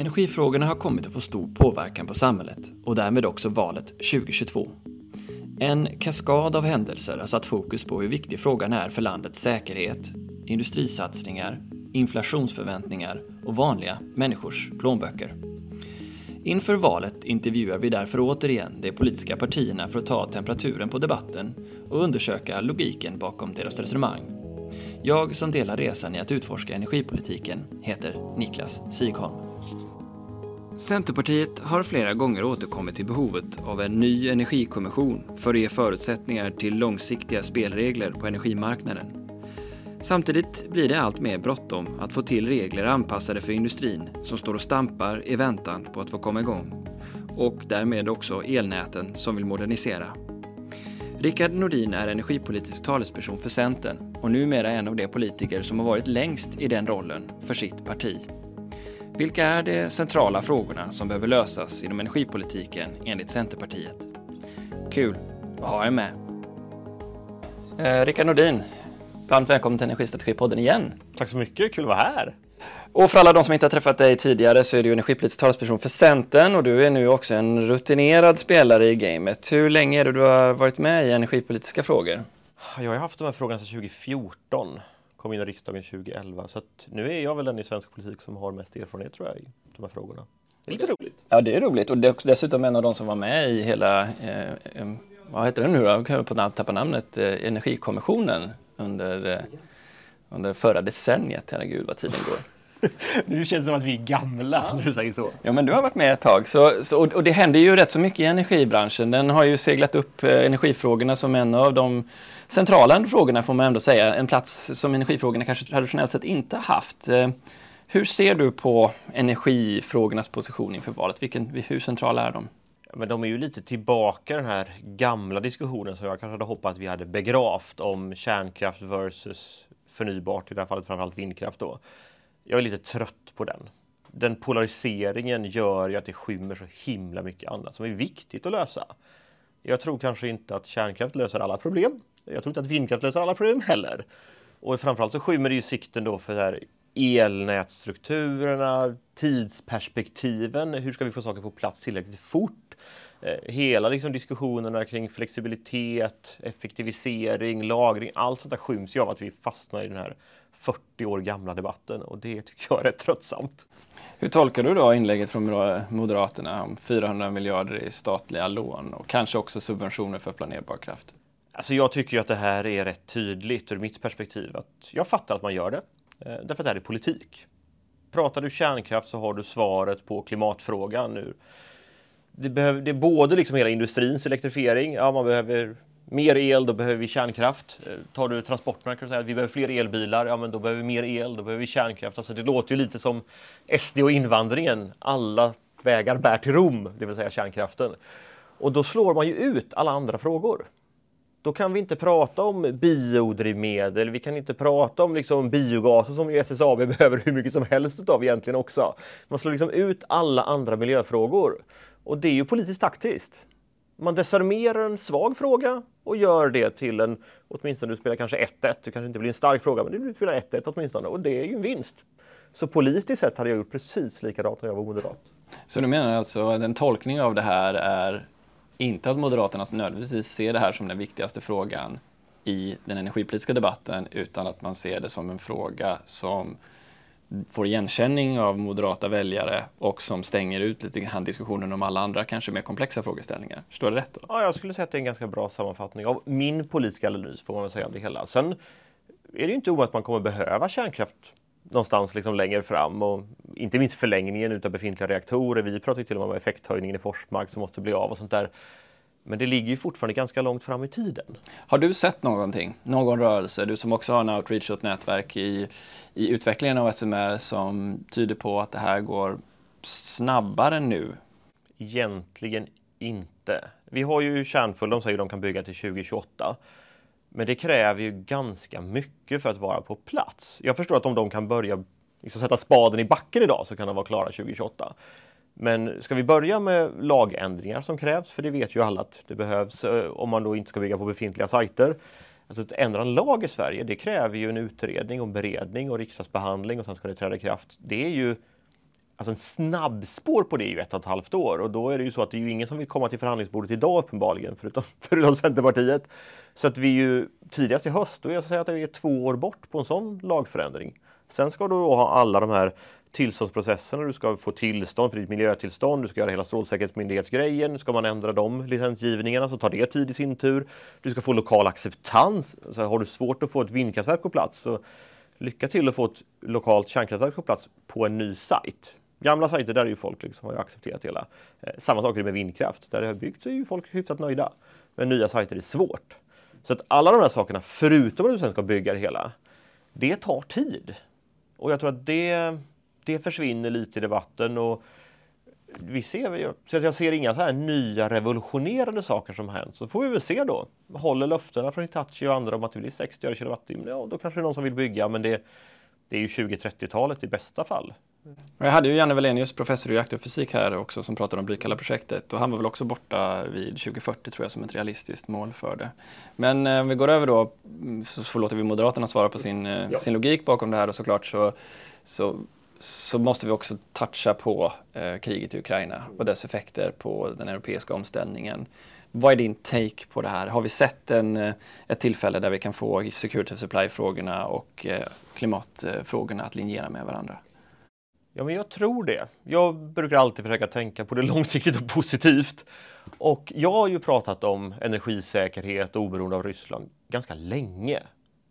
Energifrågorna har kommit att få stor påverkan på samhället och därmed också valet 2022. En kaskad av händelser har satt fokus på hur viktig frågan är för landets säkerhet, industrisatsningar, inflationsförväntningar och vanliga människors plånböcker. Inför valet intervjuar vi därför återigen de politiska partierna för att ta temperaturen på debatten och undersöka logiken bakom deras resonemang. Jag som delar resan i att utforska energipolitiken heter Niklas Sigholm. Centerpartiet har flera gånger återkommit till behovet av en ny energikommission för att ge förutsättningar till långsiktiga spelregler på energimarknaden. Samtidigt blir det allt mer bråttom att få till regler anpassade för industrin som står och stampar i väntan på att få komma igång. Och därmed också elnäten som vill modernisera. Rickard Nordin är energipolitisk talesperson för Centern och numera en av de politiker som har varit längst i den rollen för sitt parti. Vilka är de centrala frågorna som behöver lösas inom energipolitiken enligt Centerpartiet? Kul att ha er med. Eh, Rickard Nordin, varmt välkommen till Energistrategipodden igen. Tack så mycket, kul att vara här. Och för alla de som inte har träffat dig tidigare så är du energipolitisk talesperson för Centern och du är nu också en rutinerad spelare i gamet. Hur länge är det du har varit med i energipolitiska frågor? Jag har haft de här frågorna sedan 2014 kom in i riksdagen 2011. Så nu är jag väl den i svensk politik som har mest erfarenhet tror jag i de här frågorna. Det är lite roligt. Ja, det är roligt och det är dessutom en av de som var med i hela, eh, eh, vad heter det nu då, jag kan på tappa namnet, eh, Energikommissionen under, eh, under förra decenniet. Herregud vad tiden går. nu känns det som att vi är gamla när du säger så. Ja, men du har varit med ett tag. Så, så, och det händer ju rätt så mycket i energibranschen. Den har ju seglat upp eh, energifrågorna som en av de centrala frågorna får man ändå säga. En plats som energifrågorna kanske traditionellt sett inte haft. Eh, hur ser du på energifrågornas position inför valet? Vilken, hur centrala är de? Men de är ju lite tillbaka den här gamla diskussionen som jag kanske hade hoppats att vi hade begravt om kärnkraft versus förnybart, i det här fallet framförallt vindkraft då. Jag är lite trött på den. Den polariseringen gör ju att det skymmer så himla mycket annat som är viktigt att lösa. Jag tror kanske inte att kärnkraft löser alla problem. Jag tror inte att vindkraft löser alla problem heller. Och framförallt så skymmer det ju sikten då för här elnätstrukturerna, tidsperspektiven, hur ska vi få saker på plats tillräckligt fort? Eh, hela liksom diskussionerna kring flexibilitet, effektivisering, lagring, allt sånt där skyms ju av att vi fastnar i den här 40 år gamla debatten och det tycker jag är rätt tröttsamt. Hur tolkar du då inlägget från Moderaterna om 400 miljarder i statliga lån och kanske också subventioner för planerbar kraft? Alltså jag tycker ju att det här är rätt tydligt ur mitt perspektiv. att Jag fattar att man gör det, eh, därför att det här är politik. Pratar du kärnkraft så har du svaret på klimatfrågan nu. Det, behöver, det är både liksom hela industrins elektrifiering, ja man behöver mer el, då behöver vi kärnkraft. Eh, tar du transporterna kan du säga att vi behöver fler elbilar, ja men då behöver vi mer el, då behöver vi kärnkraft. Alltså det låter ju lite som SD och invandringen. Alla vägar bär till Rom, det vill säga kärnkraften. Och då slår man ju ut alla andra frågor. Då kan vi inte prata om biodrivmedel, vi kan inte prata om liksom biogaser som SSAB behöver hur mycket som helst av egentligen också. Man slår liksom ut alla andra miljöfrågor. Och det är ju politiskt taktiskt. Man desarmerar en svag fråga och gör det till en, åtminstone du spelar kanske 1-1, det kanske inte blir en stark fråga, men du spelar 1-1 åtminstone och det är ju en vinst. Så politiskt sett hade jag gjort precis likadant när jag var moderat. Så du menar alltså att en tolkning av det här är inte att Moderaterna nödvändigtvis ser det här som den viktigaste frågan i den energipolitiska debatten, utan att man ser det som en fråga som får igenkänning av moderata väljare och som stänger ut lite grann diskussionen om alla andra kanske mer komplexa frågeställningar. Förstår det rätt då? Ja, jag skulle säga att det är en ganska bra sammanfattning av min politiska analys får man väl säga av det hela. Sen är det ju inte att man kommer behöva kärnkraft någonstans liksom längre fram och inte minst förlängningen utav befintliga reaktorer. Vi pratar till och med om effekthöjningen i Forsmark som måste bli av och sånt där. Men det ligger ju fortfarande ganska långt fram i tiden. Har du sett någonting, någon rörelse, du som också har en outreach och ett nätverk i, i utvecklingen av SMR som tyder på att det här går snabbare nu? Egentligen inte. Vi har ju kärnfull, de säger att de kan bygga till 2028. Men det kräver ju ganska mycket för att vara på plats. Jag förstår att om de kan börja liksom sätta spaden i backen idag så kan de vara klara 2028. Men ska vi börja med lagändringar som krävs, för det vet ju alla att det behövs eh, om man då inte ska bygga på befintliga sajter. Alltså att ändra en lag i Sverige, det kräver ju en utredning och beredning och riksdagsbehandling och sen ska det träda i kraft. Det är ju Alltså en snabbspår på det är ju ett och ett halvt år och då är det ju så att det är ju ingen som vill komma till förhandlingsbordet idag uppenbarligen förutom, förutom Centerpartiet. Så att vi ju tidigast i höst, då är jag säga att vi är två år bort på en sån lagförändring. Sen ska du ha alla de här tillståndsprocesserna, du ska få tillstånd för ditt miljötillstånd, du ska göra hela Strålsäkerhetsmyndighetsgrejen, ska man ändra de licensgivningarna så tar det tid i sin tur. Du ska få lokal acceptans, alltså har du svårt att få ett vindkraftverk på plats så lycka till att få ett lokalt kärnkraftverk på plats på en ny sajt. Gamla sajter där är ju folk liksom, har ju accepterat hela. Eh, samma sak är det med vindkraft. Där det har byggts är ju folk hyfsat nöjda. Men nya sajter är svårt. Så att alla de här sakerna, förutom att du sen ska bygga det hela, det tar tid. Och jag tror att det, det försvinner lite i debatten. Och vi ser, så jag ser inga så här nya revolutionerande saker som hänt. Så får vi väl se då. Håller löftena från Hitachi och andra om att det blir 60 öre kilowattimme, ja då kanske det är någon som vill bygga. Men det, det är ju 20-30-talet i bästa fall. Jag hade ju Janne Wallenius, professor i reaktorfysik här också, som pratade om Blykalla-projektet och han var väl också borta vid 2040 tror jag som ett realistiskt mål för det. Men eh, om vi går över då mm, så, så låter vi Moderaterna svara på sin, eh, ja. sin logik bakom det här och såklart så, så, så måste vi också toucha på eh, kriget i Ukraina och dess effekter på den europeiska omställningen. Vad är din take på det här? Har vi sett en, eh, ett tillfälle där vi kan få security supply-frågorna och eh, klimatfrågorna att linjera med varandra? Ja, men jag tror det. Jag brukar alltid försöka tänka på det långsiktigt och positivt. Och jag har ju pratat om energisäkerhet och oberoende av Ryssland ganska länge.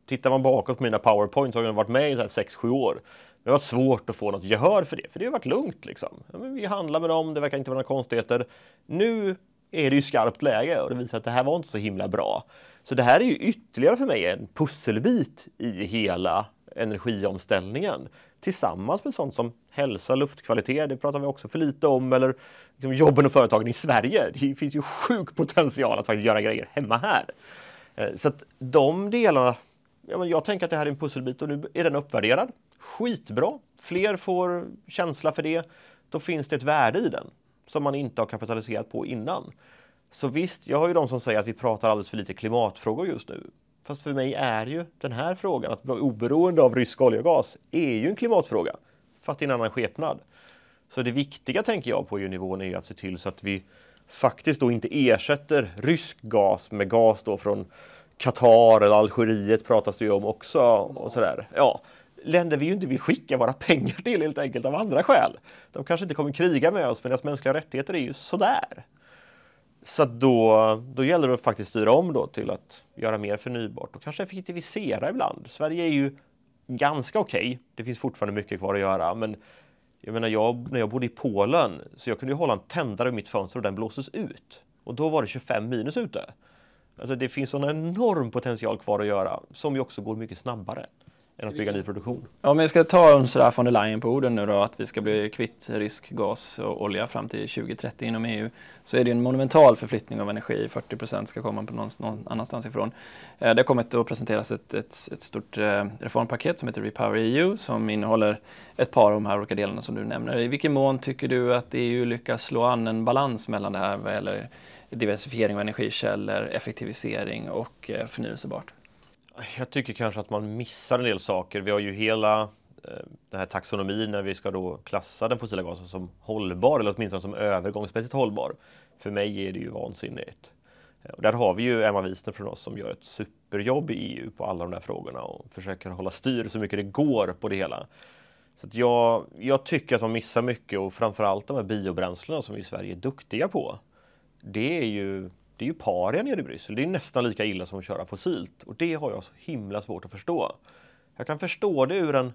Tittar man bakåt på mina powerpoints har jag varit med i 6-7 år. Det var svårt att få något gehör för det, för det har varit lugnt liksom. vi handlar med dem, det verkar inte vara några konstigheter. Nu är det ju skarpt läge och det visar att det här var inte så himla bra. Så det här är ju ytterligare för mig en pusselbit i hela energiomställningen tillsammans med sånt som hälsa, luftkvalitet, det pratar vi också för lite om, eller liksom jobben och företagen i Sverige. Det finns ju sjuk potential att faktiskt göra grejer hemma här. Eh, så att de delarna, ja, men jag tänker att det här är en pusselbit och nu är den uppvärderad. Skitbra! Fler får känsla för det. Då finns det ett värde i den som man inte har kapitaliserat på innan. Så visst, jag har ju de som säger att vi pratar alldeles för lite klimatfrågor just nu. Fast för mig är ju den här frågan, att vara oberoende av rysk olja och gas, är ju en klimatfråga. Fast i en annan skepnad. Så det viktiga tänker jag på EU-nivån är att se till så att vi faktiskt då inte ersätter rysk gas med gas då från Qatar eller Algeriet pratas det ju om också och sådär. Ja, länder vi ju inte vill skicka våra pengar till helt enkelt av andra skäl. De kanske inte kommer kriga med oss, men deras mänskliga rättigheter är ju sådär. Så då, då gäller det att faktiskt styra om då till att göra mer förnybart och kanske effektivisera ibland. Sverige är ju ganska okej. Okay. Det finns fortfarande mycket kvar att göra, men jag menar, jag, när jag bodde i Polen så jag kunde hålla en tändare i mitt fönster och den blåses ut. Och då var det 25 minus ute. Alltså det finns en enorm potential kvar att göra som ju också går mycket snabbare än att bygga ny produktion. Om vi ska ta Ursula von der Leyen på orden nu då, att vi ska bli kvitt rysk gas och olja fram till 2030 inom EU, så är det en monumental förflyttning av energi. 40 procent ska komma på någon, någon annanstans ifrån. Eh, det har kommit att presenteras ett, ett, ett stort eh, reformpaket som heter Repower EU som innehåller ett par av de här olika delarna som du nämner. I vilken mån tycker du att EU lyckas slå an en balans mellan det här vad gäller diversifiering av energikällor, effektivisering och eh, förnyelsebart? Jag tycker kanske att man missar en del saker. Vi har ju hela eh, den här taxonomin när vi ska då klassa den fossila gasen som hållbar eller åtminstone som övergångsmässigt hållbar. För mig är det ju vansinnigt. Eh, och där har vi ju Emma Wiesner från oss som gör ett superjobb i EU på alla de där frågorna och försöker hålla styr så mycket det går på det hela. Så jag, jag tycker att man missar mycket och framförallt de här biobränslena som vi i Sverige är duktiga på. Det är ju det är ju paria nere i Bryssel. Det är nästan lika illa som att köra fossilt och det har jag så himla svårt att förstå. Jag kan förstå det ur en,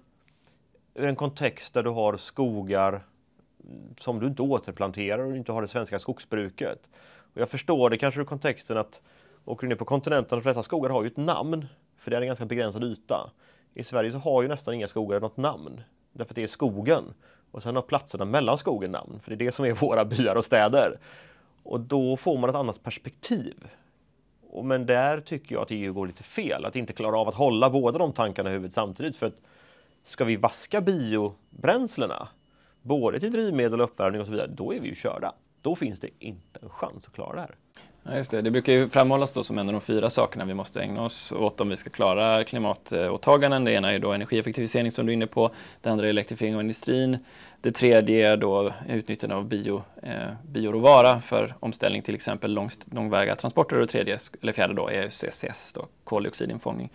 ur en kontext där du har skogar som du inte återplanterar och inte har det svenska skogsbruket. Och jag förstår det kanske ur kontexten att åker du ner på kontinenten, de flesta skogar har ju ett namn, för det är en ganska begränsad yta. I Sverige så har ju nästan inga skogar något namn, därför att det är skogen. Och sen har platserna mellan skogen namn, för det är det som är våra byar och städer. Och då får man ett annat perspektiv. Men där tycker jag att EU går lite fel, att inte klara av att hålla båda de tankarna i huvudet samtidigt. För att ska vi vaska biobränslena, både till drivmedel och uppvärmning och så vidare, då är vi ju körda. Då finns det inte en chans att klara det här. Ja, just det. det brukar ju framhållas då som en av de fyra sakerna vi måste ägna oss åt om vi ska klara klimatåtaganden. Det ena är då energieffektivisering som du är inne på. Det andra är elektrifiering av industrin. Det tredje är då utnyttjande av bio, eh, bioråvara för omställning till exempel lång, långväga transporter. Och det tredje, eller fjärde då, är CCS, då, koldioxidinfångning.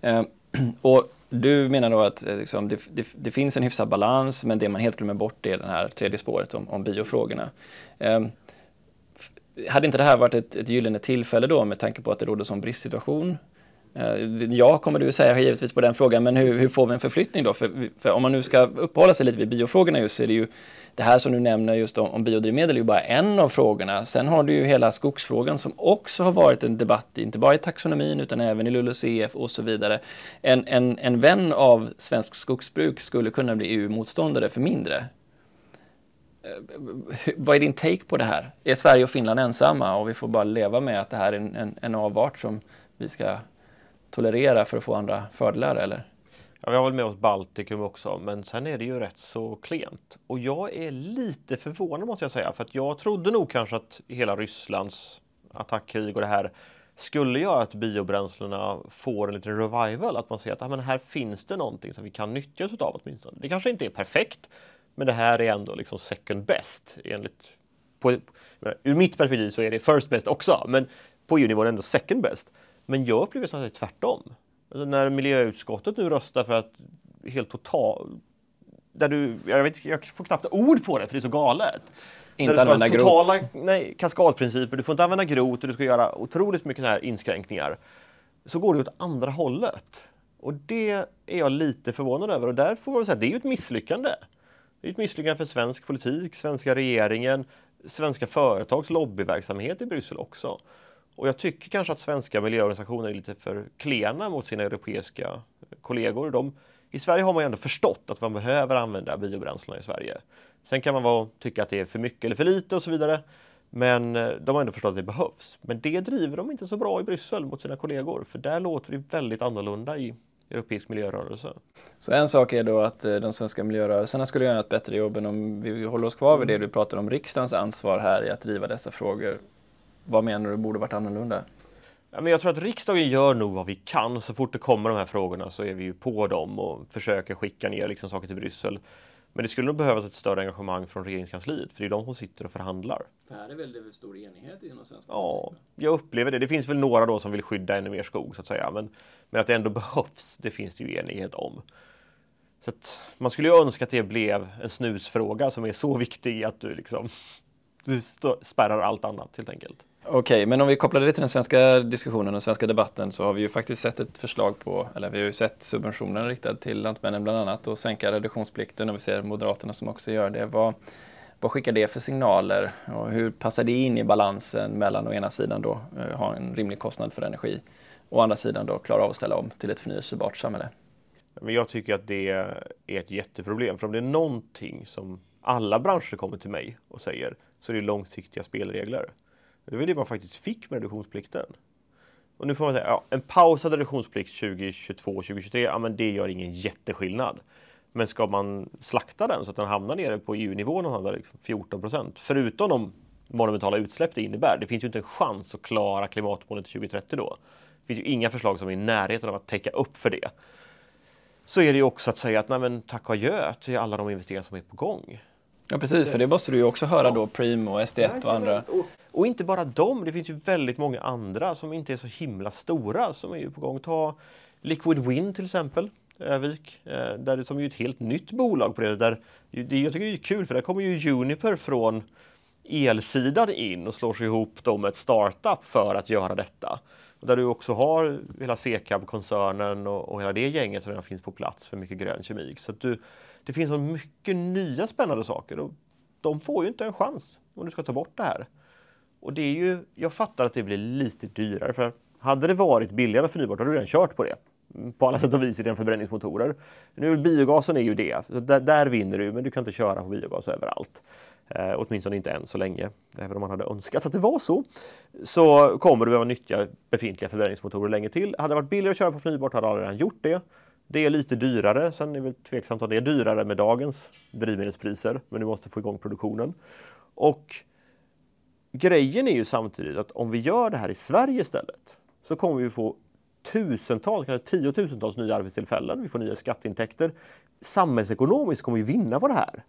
Eh, och du menar då att eh, liksom, det, det, det, finns en hyfsad balans men det man helt glömmer bort är det här tredje spåret om, om biofrågorna. Eh, hade inte det här varit ett, ett gyllene tillfälle då med tanke på att det råder sån bristsituation? Eh, ja, kommer du säga givetvis på den frågan, men hur, hur får vi en förflyttning då? För, för, om man nu ska uppehålla sig lite vid biofrågorna just så är det ju det här som du nämner just om, om biodrivmedel är ju bara en av frågorna. Sen har du ju hela skogsfrågan som också har varit en debatt, inte bara i taxonomin utan även i LULUCF och så vidare. En, en, en vän av svensk skogsbruk skulle kunna bli EU-motståndare för mindre. Vad är din take på det här? Är Sverige och Finland ensamma och vi får bara leva med att det här är en, en, en avart som vi ska tolerera för att få andra fördelar eller? Ja, vi har väl med oss Baltikum också, men sen är det ju rätt så klent. Och jag är lite förvånad måste jag säga, för att jag trodde nog kanske att hela Rysslands attackkrig och det här skulle göra att biobränslena får en liten revival, att man ser att ah, men här finns det någonting som vi kan nyttja oss av åtminstone. Det kanske inte är perfekt, men det här är ändå liksom second best enligt på, ur mitt perspektiv så är det first best också, men på EU-nivå är det ändå second best. Men jag upplever snarare tvärtom. Alltså när miljöutskottet nu röstar för att helt total där du, jag, vet, jag får knappt ord på det för det är så galet. Inte använda totala, grot. Nej, kaskadprinciper, du får inte använda grot och du ska göra otroligt mycket här inskränkningar. Så går det åt andra hållet. Och det är jag lite förvånad över och där får man säga det är ju ett misslyckande. Det är ett misslyckande för svensk politik, svenska regeringen, svenska företags lobbyverksamhet i Bryssel också. Och jag tycker kanske att svenska miljöorganisationer är lite för klena mot sina europeiska kollegor. De, I Sverige har man ju ändå förstått att man behöver använda biobränslen i Sverige. Sen kan man vara, tycka att det är för mycket eller för lite och så vidare. Men eh, de har ändå förstått att det behövs. Men det driver de inte så bra i Bryssel mot sina kollegor, för där låter det väldigt annorlunda i europeisk miljörörelse. Så en sak är då att eh, de svenska miljörörelserna skulle göra ett bättre jobb än om vi håller oss kvar vid det du pratar om, riksdagens ansvar här i att driva dessa frågor. Vad menar du borde varit annorlunda? Ja, men jag tror att riksdagen gör nog vad vi kan. Så fort det kommer de här frågorna så är vi ju på dem och försöker skicka ner liksom saker till Bryssel. Men det skulle nog behövas ett större engagemang från regeringskansliet, för det är de som sitter och förhandlar. För här är väl det stor enighet inom svenska Ja, jag upplever det. Det finns väl några då som vill skydda ännu mer skog så att säga, men, men att det ändå behövs, det finns det ju enighet om. Så att man skulle ju önska att det blev en snusfråga som är så viktig att du liksom du spärrar allt annat helt enkelt. Okej, okay, men om vi kopplar det till den svenska diskussionen och den svenska debatten så har vi ju faktiskt sett ett förslag på, eller vi har ju sett subventioner riktade till Lantmännen bland annat och sänka reduktionsplikten och vi ser Moderaterna som också gör det. Vad, vad skickar det för signaler och hur passar det in i balansen mellan å ena sidan då eh, ha en rimlig kostnad för energi och å andra sidan då klara av att ställa om till ett förnyelsebart samhälle? Men jag tycker att det är ett jätteproblem, för om det är någonting som alla branscher kommer till mig och säger så är det långsiktiga spelregler. Det var det man faktiskt fick med reduktionsplikten. Och nu får man säga, ja, en pausad reduktionsplikt 2022-2023, ja men det gör ingen jätteskillnad. Men ska man slakta den så att den hamnar nere på EU-nivå någonstans liksom 14 procent, förutom de monumentala utsläpp det innebär, det finns ju inte en chans att klara klimatmålet till 2030 då. Det finns ju inga förslag som är i närheten av att täcka upp för det. Så är det ju också att säga att nej men tack och adjö till alla de investeringar som är på gång. Ja precis, för det måste du ju också höra då, Preem och SD1 och andra. Och, och, inte bara dem, det finns ju väldigt många andra som inte är så himla stora som är ju på gång. Ta Liquid Wind till exempel, Övik, eh, där det, som är ett helt nytt bolag på det. Där, det jag tycker det är kul för där kommer ju Uniper från elsidan in och slår sig ihop då med ett startup för att göra detta. Och där du också har hela Sekab-koncernen och, och hela det gänget som redan finns på plats för mycket grön kemik. Så att du, det finns så mycket nya spännande saker och de får ju inte en chans om du ska ta bort det här. Och det är ju, jag fattar att det blir lite dyrare för hade det varit billigare med förnybart hade du redan kört på det. På alla sätt och vis i den förbränningsmotorer. Nu biogasen är ju det, så där, där vinner du men du kan inte köra på biogas överallt. Eh, åtminstone inte än så länge, även om man hade önskat att det var så. Så kommer du behöva nyttja befintliga förbränningsmotorer länge till. Hade det varit billigare att köra på förnybart hade alla redan gjort det. Det är lite dyrare, sen är det väl tveksamt om det är dyrare med dagens drivmedelspriser, men du måste få igång produktionen. Och grejen är ju samtidigt att om vi gör det här i Sverige istället så kommer vi få tusentals, kanske tiotusentals nya arbetstillfällen. Vi får nya skatteintäkter. Samhällsekonomiskt kommer vi vinna på det här.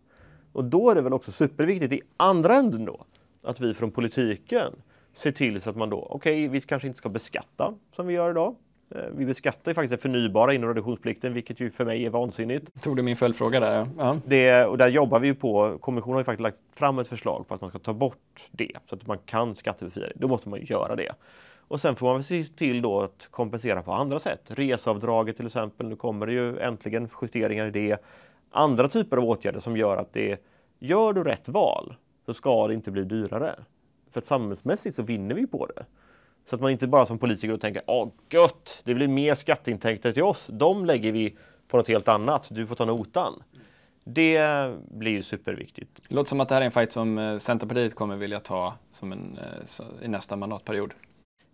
Och då är det väl också superviktigt i andra änden då att vi från politiken ser till så att man då, okej, okay, vi kanske inte ska beskatta som vi gör idag. Eh, vi beskattar ju faktiskt det förnybara inom reduktionsplikten, vilket ju för mig är vansinnigt. Tog du min följdfråga där? Ja. Det, och där jobbar vi ju på, kommissionen har ju faktiskt lagt fram ett förslag på att man ska ta bort det, så att man kan skattebefria det. Då måste man ju göra det. Och sen får man se till då att kompensera på andra sätt. Reseavdraget till exempel, nu kommer det ju äntligen justeringar i det. Andra typer av åtgärder som gör att det, gör du rätt val så ska det inte bli dyrare. För att samhällsmässigt så vinner vi på det. Så att man inte bara som politiker tänker, åh gött, det blir mer skatteintäkter till oss. De lägger vi på något helt annat, du får ta notan. Det blir ju superviktigt. Det låter som att det här är en fight som eh, Centerpartiet kommer vilja ta som en, eh, i nästa mandatperiod.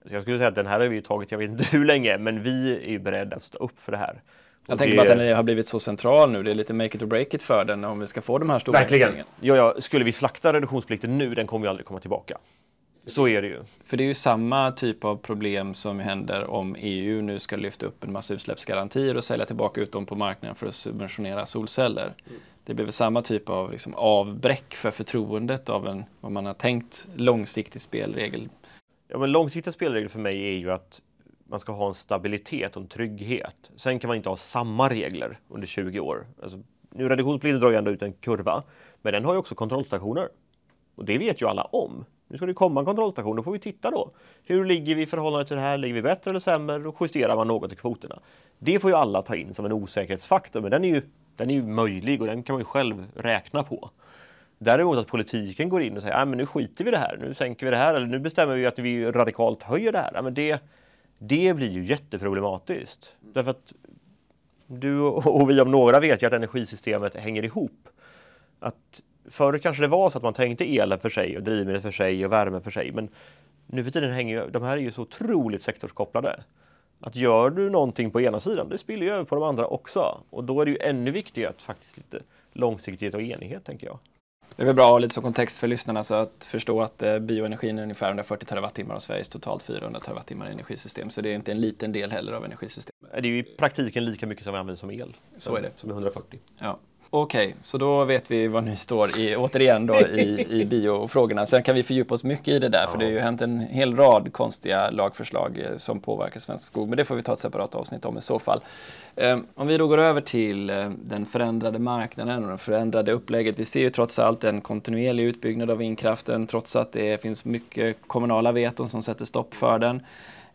Jag skulle säga att den här har vi tagit, jag vet inte hur länge, men vi är ju beredda att stå upp för det här. Jag tänker bara att den har blivit så central nu. Det är lite make it or break it för den om vi ska få de här stora Verkligen. Ja, ja, skulle vi slakta reduktionsplikten nu, den kommer ju aldrig komma tillbaka. Så är det ju. För det är ju samma typ av problem som händer om EU nu ska lyfta upp en massa utsläppsgarantier och sälja tillbaka ut dem på marknaden för att subventionera solceller. Mm. Det blir väl samma typ av liksom avbräck för förtroendet av en, vad man har tänkt, långsiktig spelregel. Ja, men långsiktiga spelregler för mig är ju att man ska ha en stabilitet och en trygghet. Sen kan man inte ha samma regler under 20 år. Alltså, nu reduktionsplikten drar ju ändå ut en kurva, men den har ju också kontrollstationer. Och det vet ju alla om. Nu ska det komma en kontrollstation, då får vi titta då. Hur ligger vi i förhållande till det här? Ligger vi bättre eller sämre? Då justerar man något i kvoterna. Det får ju alla ta in som en osäkerhetsfaktor, men den är ju, den är ju möjlig och den kan man ju själv räkna på. Däremot att politiken går in och säger, att nu skiter vi i det här, nu sänker vi det här, eller nu bestämmer vi att vi radikalt höjer det här. men det, det blir ju jätteproblematiskt. Därför att du och vi om några vet ju att energisystemet hänger ihop. Att förr kanske det var så att man tänkte elen för sig och drivmedel för sig och värme för sig. Men nu för tiden hänger ju, de här är ju så otroligt sektorskopplade. Att gör du någonting på ena sidan, det spiller ju över på de andra också. Och då är det ju ännu viktigare att faktiskt lite långsiktighet och enighet, tänker jag. Det är väl bra att ha lite som kontext för lyssnarna så att förstå att eh, bioenergin är ungefär 140 terawattimmar av Sveriges totalt 400 terawattimmar energisystem. Så det är inte en liten del heller av energisystemet. Det är ju i praktiken lika mycket som vi använder som el. Så är det. Som är 140. Ja. Okej, okay, så då vet vi var ni står i, återigen då i, i biofrågorna. Sen kan vi fördjupa oss mycket i det där, ja. för det har ju hänt en hel rad konstiga lagförslag eh, som påverkar svensk skog. Men det får vi ta ett separat avsnitt om i så fall. Um, om vi då går över till uh, den förändrade marknaden och det förändrade upplägget. Vi ser ju trots allt en kontinuerlig utbyggnad av vindkraften, trots att det finns mycket kommunala veton som sätter stopp för den.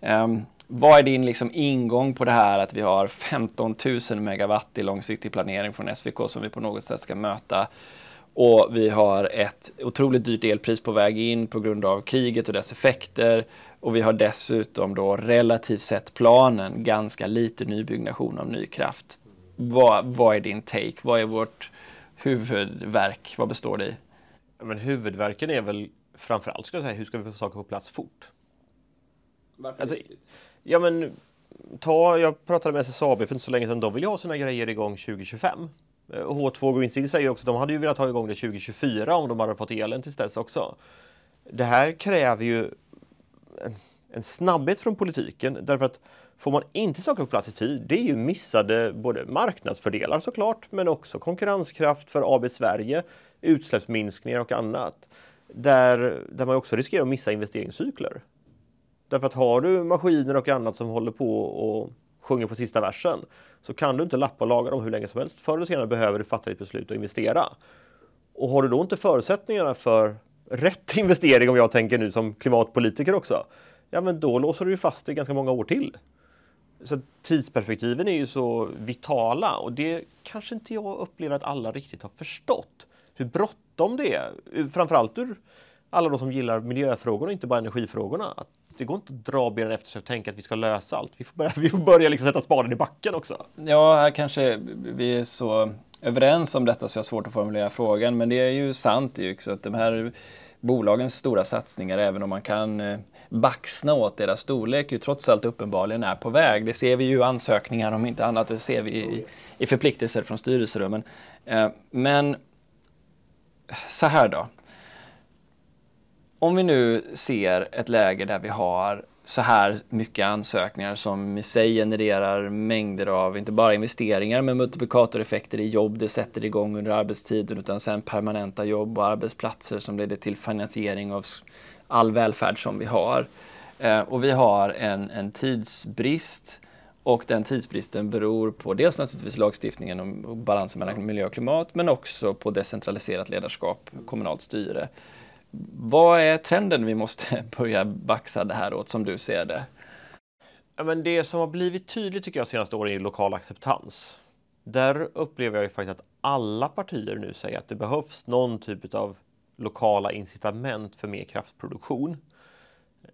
Um, vad är din liksom ingång på det här att vi har 15 000 megawatt i långsiktig planering från SVK som vi på något sätt ska möta? Och vi har ett otroligt dyrt elpris på väg in på grund av kriget och dess effekter. Och vi har dessutom då relativt sett planen ganska lite nybyggnation av ny kraft. Vad, vad är din take? Vad är vårt huvudverk? Vad består det i? Men huvudverken är väl framförallt ska jag säga, hur ska vi få saker på plats fort? Varför alltså, Ja men ta, jag pratade med SSAB för inte så länge sedan, de vill ju ha sina grejer igång 2025. Eh, H2 Green Steel säger också att de hade ju velat ha igång det 2024 om de hade fått elen tills dess också. Det här kräver ju en, en snabbhet från politiken därför att får man inte saker på plats i tid, det är ju missade både marknadsfördelar såklart, men också konkurrenskraft för AB Sverige, utsläppsminskningar och annat. Där, där man också riskerar att missa investeringscykler. Därför att har du maskiner och annat som håller på och sjunger på sista versen så kan du inte lappa och laga dem hur länge som helst. Förr eller senare behöver du fatta ett beslut och investera. Och har du då inte förutsättningarna för rätt investering, om jag tänker nu som klimatpolitiker också, ja men då låser du ju fast dig ganska många år till. Så tidsperspektiven är ju så vitala och det kanske inte jag upplever att alla riktigt har förstått. Hur bråttom det är, framförallt ur alla de som gillar miljöfrågorna, inte bara energifrågorna. Att det går inte att dra benen efter sig och tänka att vi ska lösa allt. Vi får börja, vi får börja liksom sätta spaden i backen också. Ja, här kanske vi är så överens om detta så jag har svårt att formulera frågan. Men det är ju sant ju också att de här bolagens stora satsningar, även om man kan eh, baxna åt deras storlek, ju trots allt uppenbarligen är på väg. Det ser vi ju i ansökningar om inte annat, det ser vi i, i förpliktelser från styrelserummen. Eh, men så här då om vi nu ser ett läge där vi har så här mycket ansökningar som i sig genererar mängder av, inte bara investeringar, men multiplikatoreffekter i jobb det sätter igång under arbetstiden, utan sen permanenta jobb och arbetsplatser som leder till finansiering av all välfärd som vi har. Eh, och vi har en, en tidsbrist och den tidsbristen beror på dels naturligtvis lagstiftningen och balansen mellan miljö och klimat, men också på decentraliserat ledarskap, kommunalt styre. Vad är trenden vi måste börja baxa det här åt som du ser det? Ja, men det som har blivit tydligt tycker jag senaste åren är lokal acceptans. Där upplever jag ju faktiskt att alla partier nu säger att det behövs någon typ av lokala incitament för mer kraftproduktion.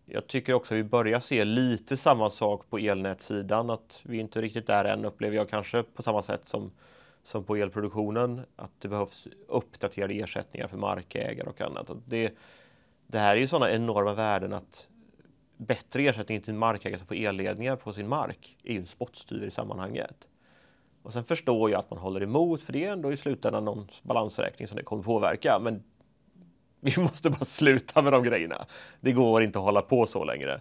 Jag tycker också att vi börjar se lite samma sak på elnätssidan, att vi inte riktigt där än upplever jag kanske på samma sätt som som på elproduktionen, att det behövs uppdaterade ersättningar för markägare och annat. Det, det här är ju sådana enorma värden att bättre ersättning till en markägare som får elledningar på sin mark är ju en spottstyver i sammanhanget. Och sen förstår jag att man håller emot, för det är ändå i slutändan någon balansräkning som det kommer påverka. Men vi måste bara sluta med de grejerna. Det går inte att hålla på så längre.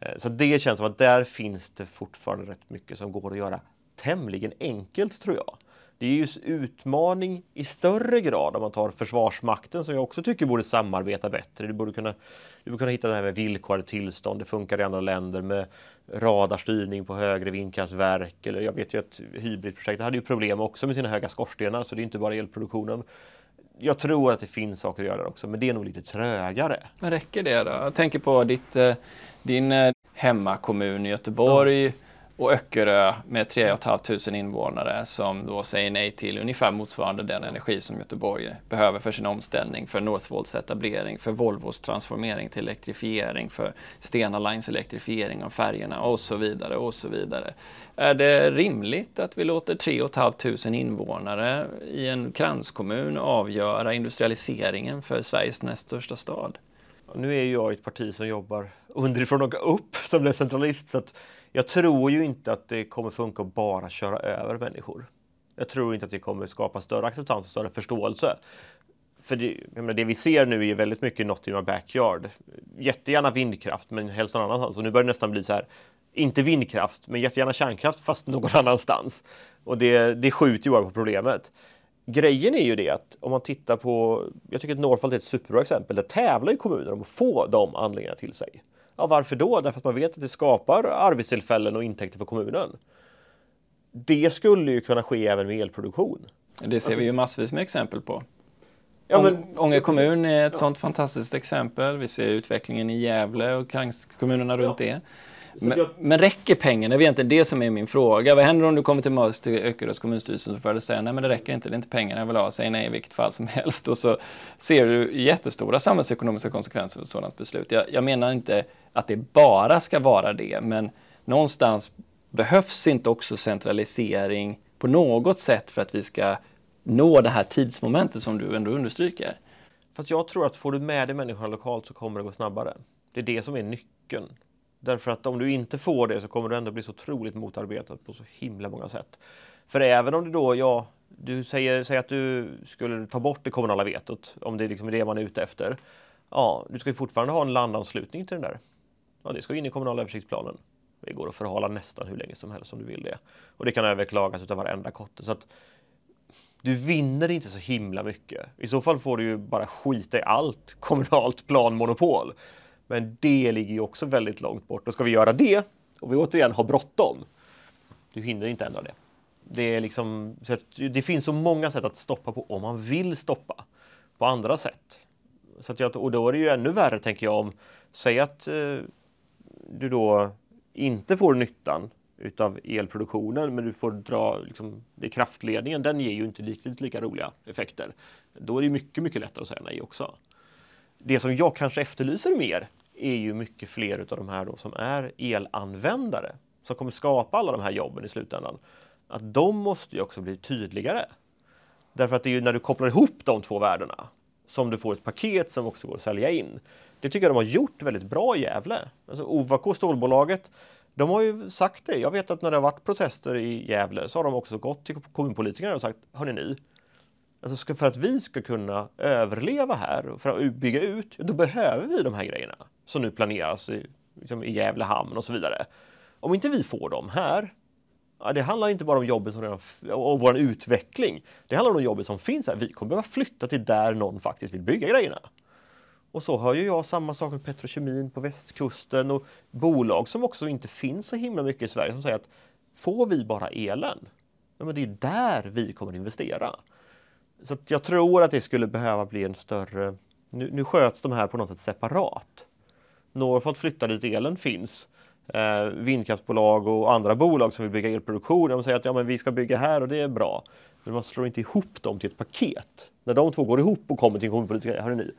Eh, så det känns som att där finns det fortfarande rätt mycket som går att göra tämligen enkelt tror jag. Det är just utmaning i större grad om man tar Försvarsmakten som jag också tycker borde samarbeta bättre. Du borde kunna, du borde kunna hitta det här med villkorade tillstånd. Det funkar i andra länder med radarstyrning på högre vindkraftverk. Eller jag vet ju att Hybridprojektet hade ju problem också med sina höga skorstenar så det är inte bara elproduktionen. Jag tror att det finns saker att göra där också, men det är nog lite trögare. Men räcker det då? Jag tänker på ditt, eh, din eh, hemmakommun Göteborg. Ja och Öckerö med 3 500 invånare som då säger nej till ungefär motsvarande den energi som Göteborg behöver för sin omställning, för Northvolts etablering, för Volvos transformering till elektrifiering, för Stena Lines elektrifiering av färgerna och så vidare och så vidare. Är det rimligt att vi låter 3 500 invånare i en kranskommun avgöra industrialiseringen för Sveriges näst största stad? Nu är jag i ett parti som jobbar underifrån och upp som decentralist så att jag tror ju inte att det kommer funka att bara köra över människor. Jag tror inte att det kommer skapa större acceptans och större förståelse. För det, menar, det vi ser nu är väldigt mycket not in my backyard. Jättegärna vindkraft, men helst någon annanstans. Och nu börjar det nästan bli så här, inte vindkraft, men jättegärna kärnkraft, fast någon annanstans. Och det, det skjuter ju bara på problemet. Grejen är ju det att om man tittar på, jag tycker att Northvolt är ett superbra exempel, där tävlar ju kommuner om att få de anläggningarna till sig. Ja, varför då? Därför att man vet att det skapar arbetstillfällen och intäkter för kommunen. Det skulle ju kunna ske även med elproduktion. Det ser vi ju massvis med exempel på. Ja, men, Ånge kommun är ett ja. sådant fantastiskt exempel. Vi ser utvecklingen i Gävle och kommunerna runt ja. det. Men, jag... men, räcker pengarna? Det är egentligen det som är min fråga. Vad händer om du kommer till till Öckerös kommunstyrelse och får säga nej men det räcker inte, det är inte pengarna jag vill ha, säg nej i vilket fall som helst. Och så ser du jättestora samhällsekonomiska konsekvenser av ett sådant beslut. Jag, jag menar inte att det bara ska vara det, men någonstans behövs inte också centralisering på något sätt för att vi ska nå det här tidsmomentet som du ändå understryker. Fast jag tror att får du med dig människorna lokalt så kommer det gå snabbare. Det är det som är nyckeln. Därför att om du inte får det så kommer du ändå bli så otroligt motarbetad på så himla många sätt. För även om du då, ja, du säger, säger att du skulle ta bort det kommunala vetot, om det liksom är det man är ute efter. Ja, du ska ju fortfarande ha en landanslutning till den där. Ja, det ska in i kommunala översiktsplanen. Det går att förhala nästan hur länge som helst om du vill det. Och det kan överklagas av varenda kotte. Så att du vinner inte så himla mycket. I så fall får du ju bara skita i allt kommunalt planmonopol. Men det ligger ju också väldigt långt bort. Och ska vi göra det och vi återigen har bråttom, du hinner inte ändra det. Det, är liksom, det finns så många sätt att stoppa på om man vill stoppa på andra sätt. Så att jag, och då är det ju ännu värre, tänker jag, om säg att eh, du då inte får nyttan utav elproduktionen, men du får dra liksom, det kraftledningen, den ger ju inte riktigt lika roliga effekter. Då är det mycket, mycket lättare att säga nej också. Det som jag kanske efterlyser mer är ju mycket fler av de här då som är elanvändare som kommer skapa alla de här jobben i slutändan. Att de måste ju också bli tydligare. Därför att det är ju när du kopplar ihop de två värdena som du får ett paket som också går att sälja in. Det tycker jag de har gjort väldigt bra i Gävle. Alltså Ovako, stålbolaget, de har ju sagt det. Jag vet att när det har varit protester i Gävle så har de också gått till kommunpolitikerna och sagt, hörni ni, Alltså för att vi ska kunna överleva här och för att bygga ut, då behöver vi de här grejerna som nu planeras i, liksom i Gävle hamn och så vidare. Om inte vi får dem här, ja, det handlar inte bara om jobbet som redan, och vår utveckling. Det handlar om de som finns här. Vi kommer behöva flytta till där någon faktiskt vill bygga grejerna. Och så hör ju jag samma sak med petrokemin på västkusten och bolag som också inte finns så himla mycket i Sverige som säger att får vi bara elen, ja, men det är där vi kommer investera. Så jag tror att det skulle behöva bli en större... Nu, nu sköts de här på något sätt separat. Northvolt flyttar dit elen finns. Eh, vindkraftsbolag och andra bolag som vill bygga elproduktion, de säger att ja, men vi ska bygga här och det är bra. Men man slår inte ihop dem till ett paket. När de två går ihop och kommer till en kommunpolitiker, hörni,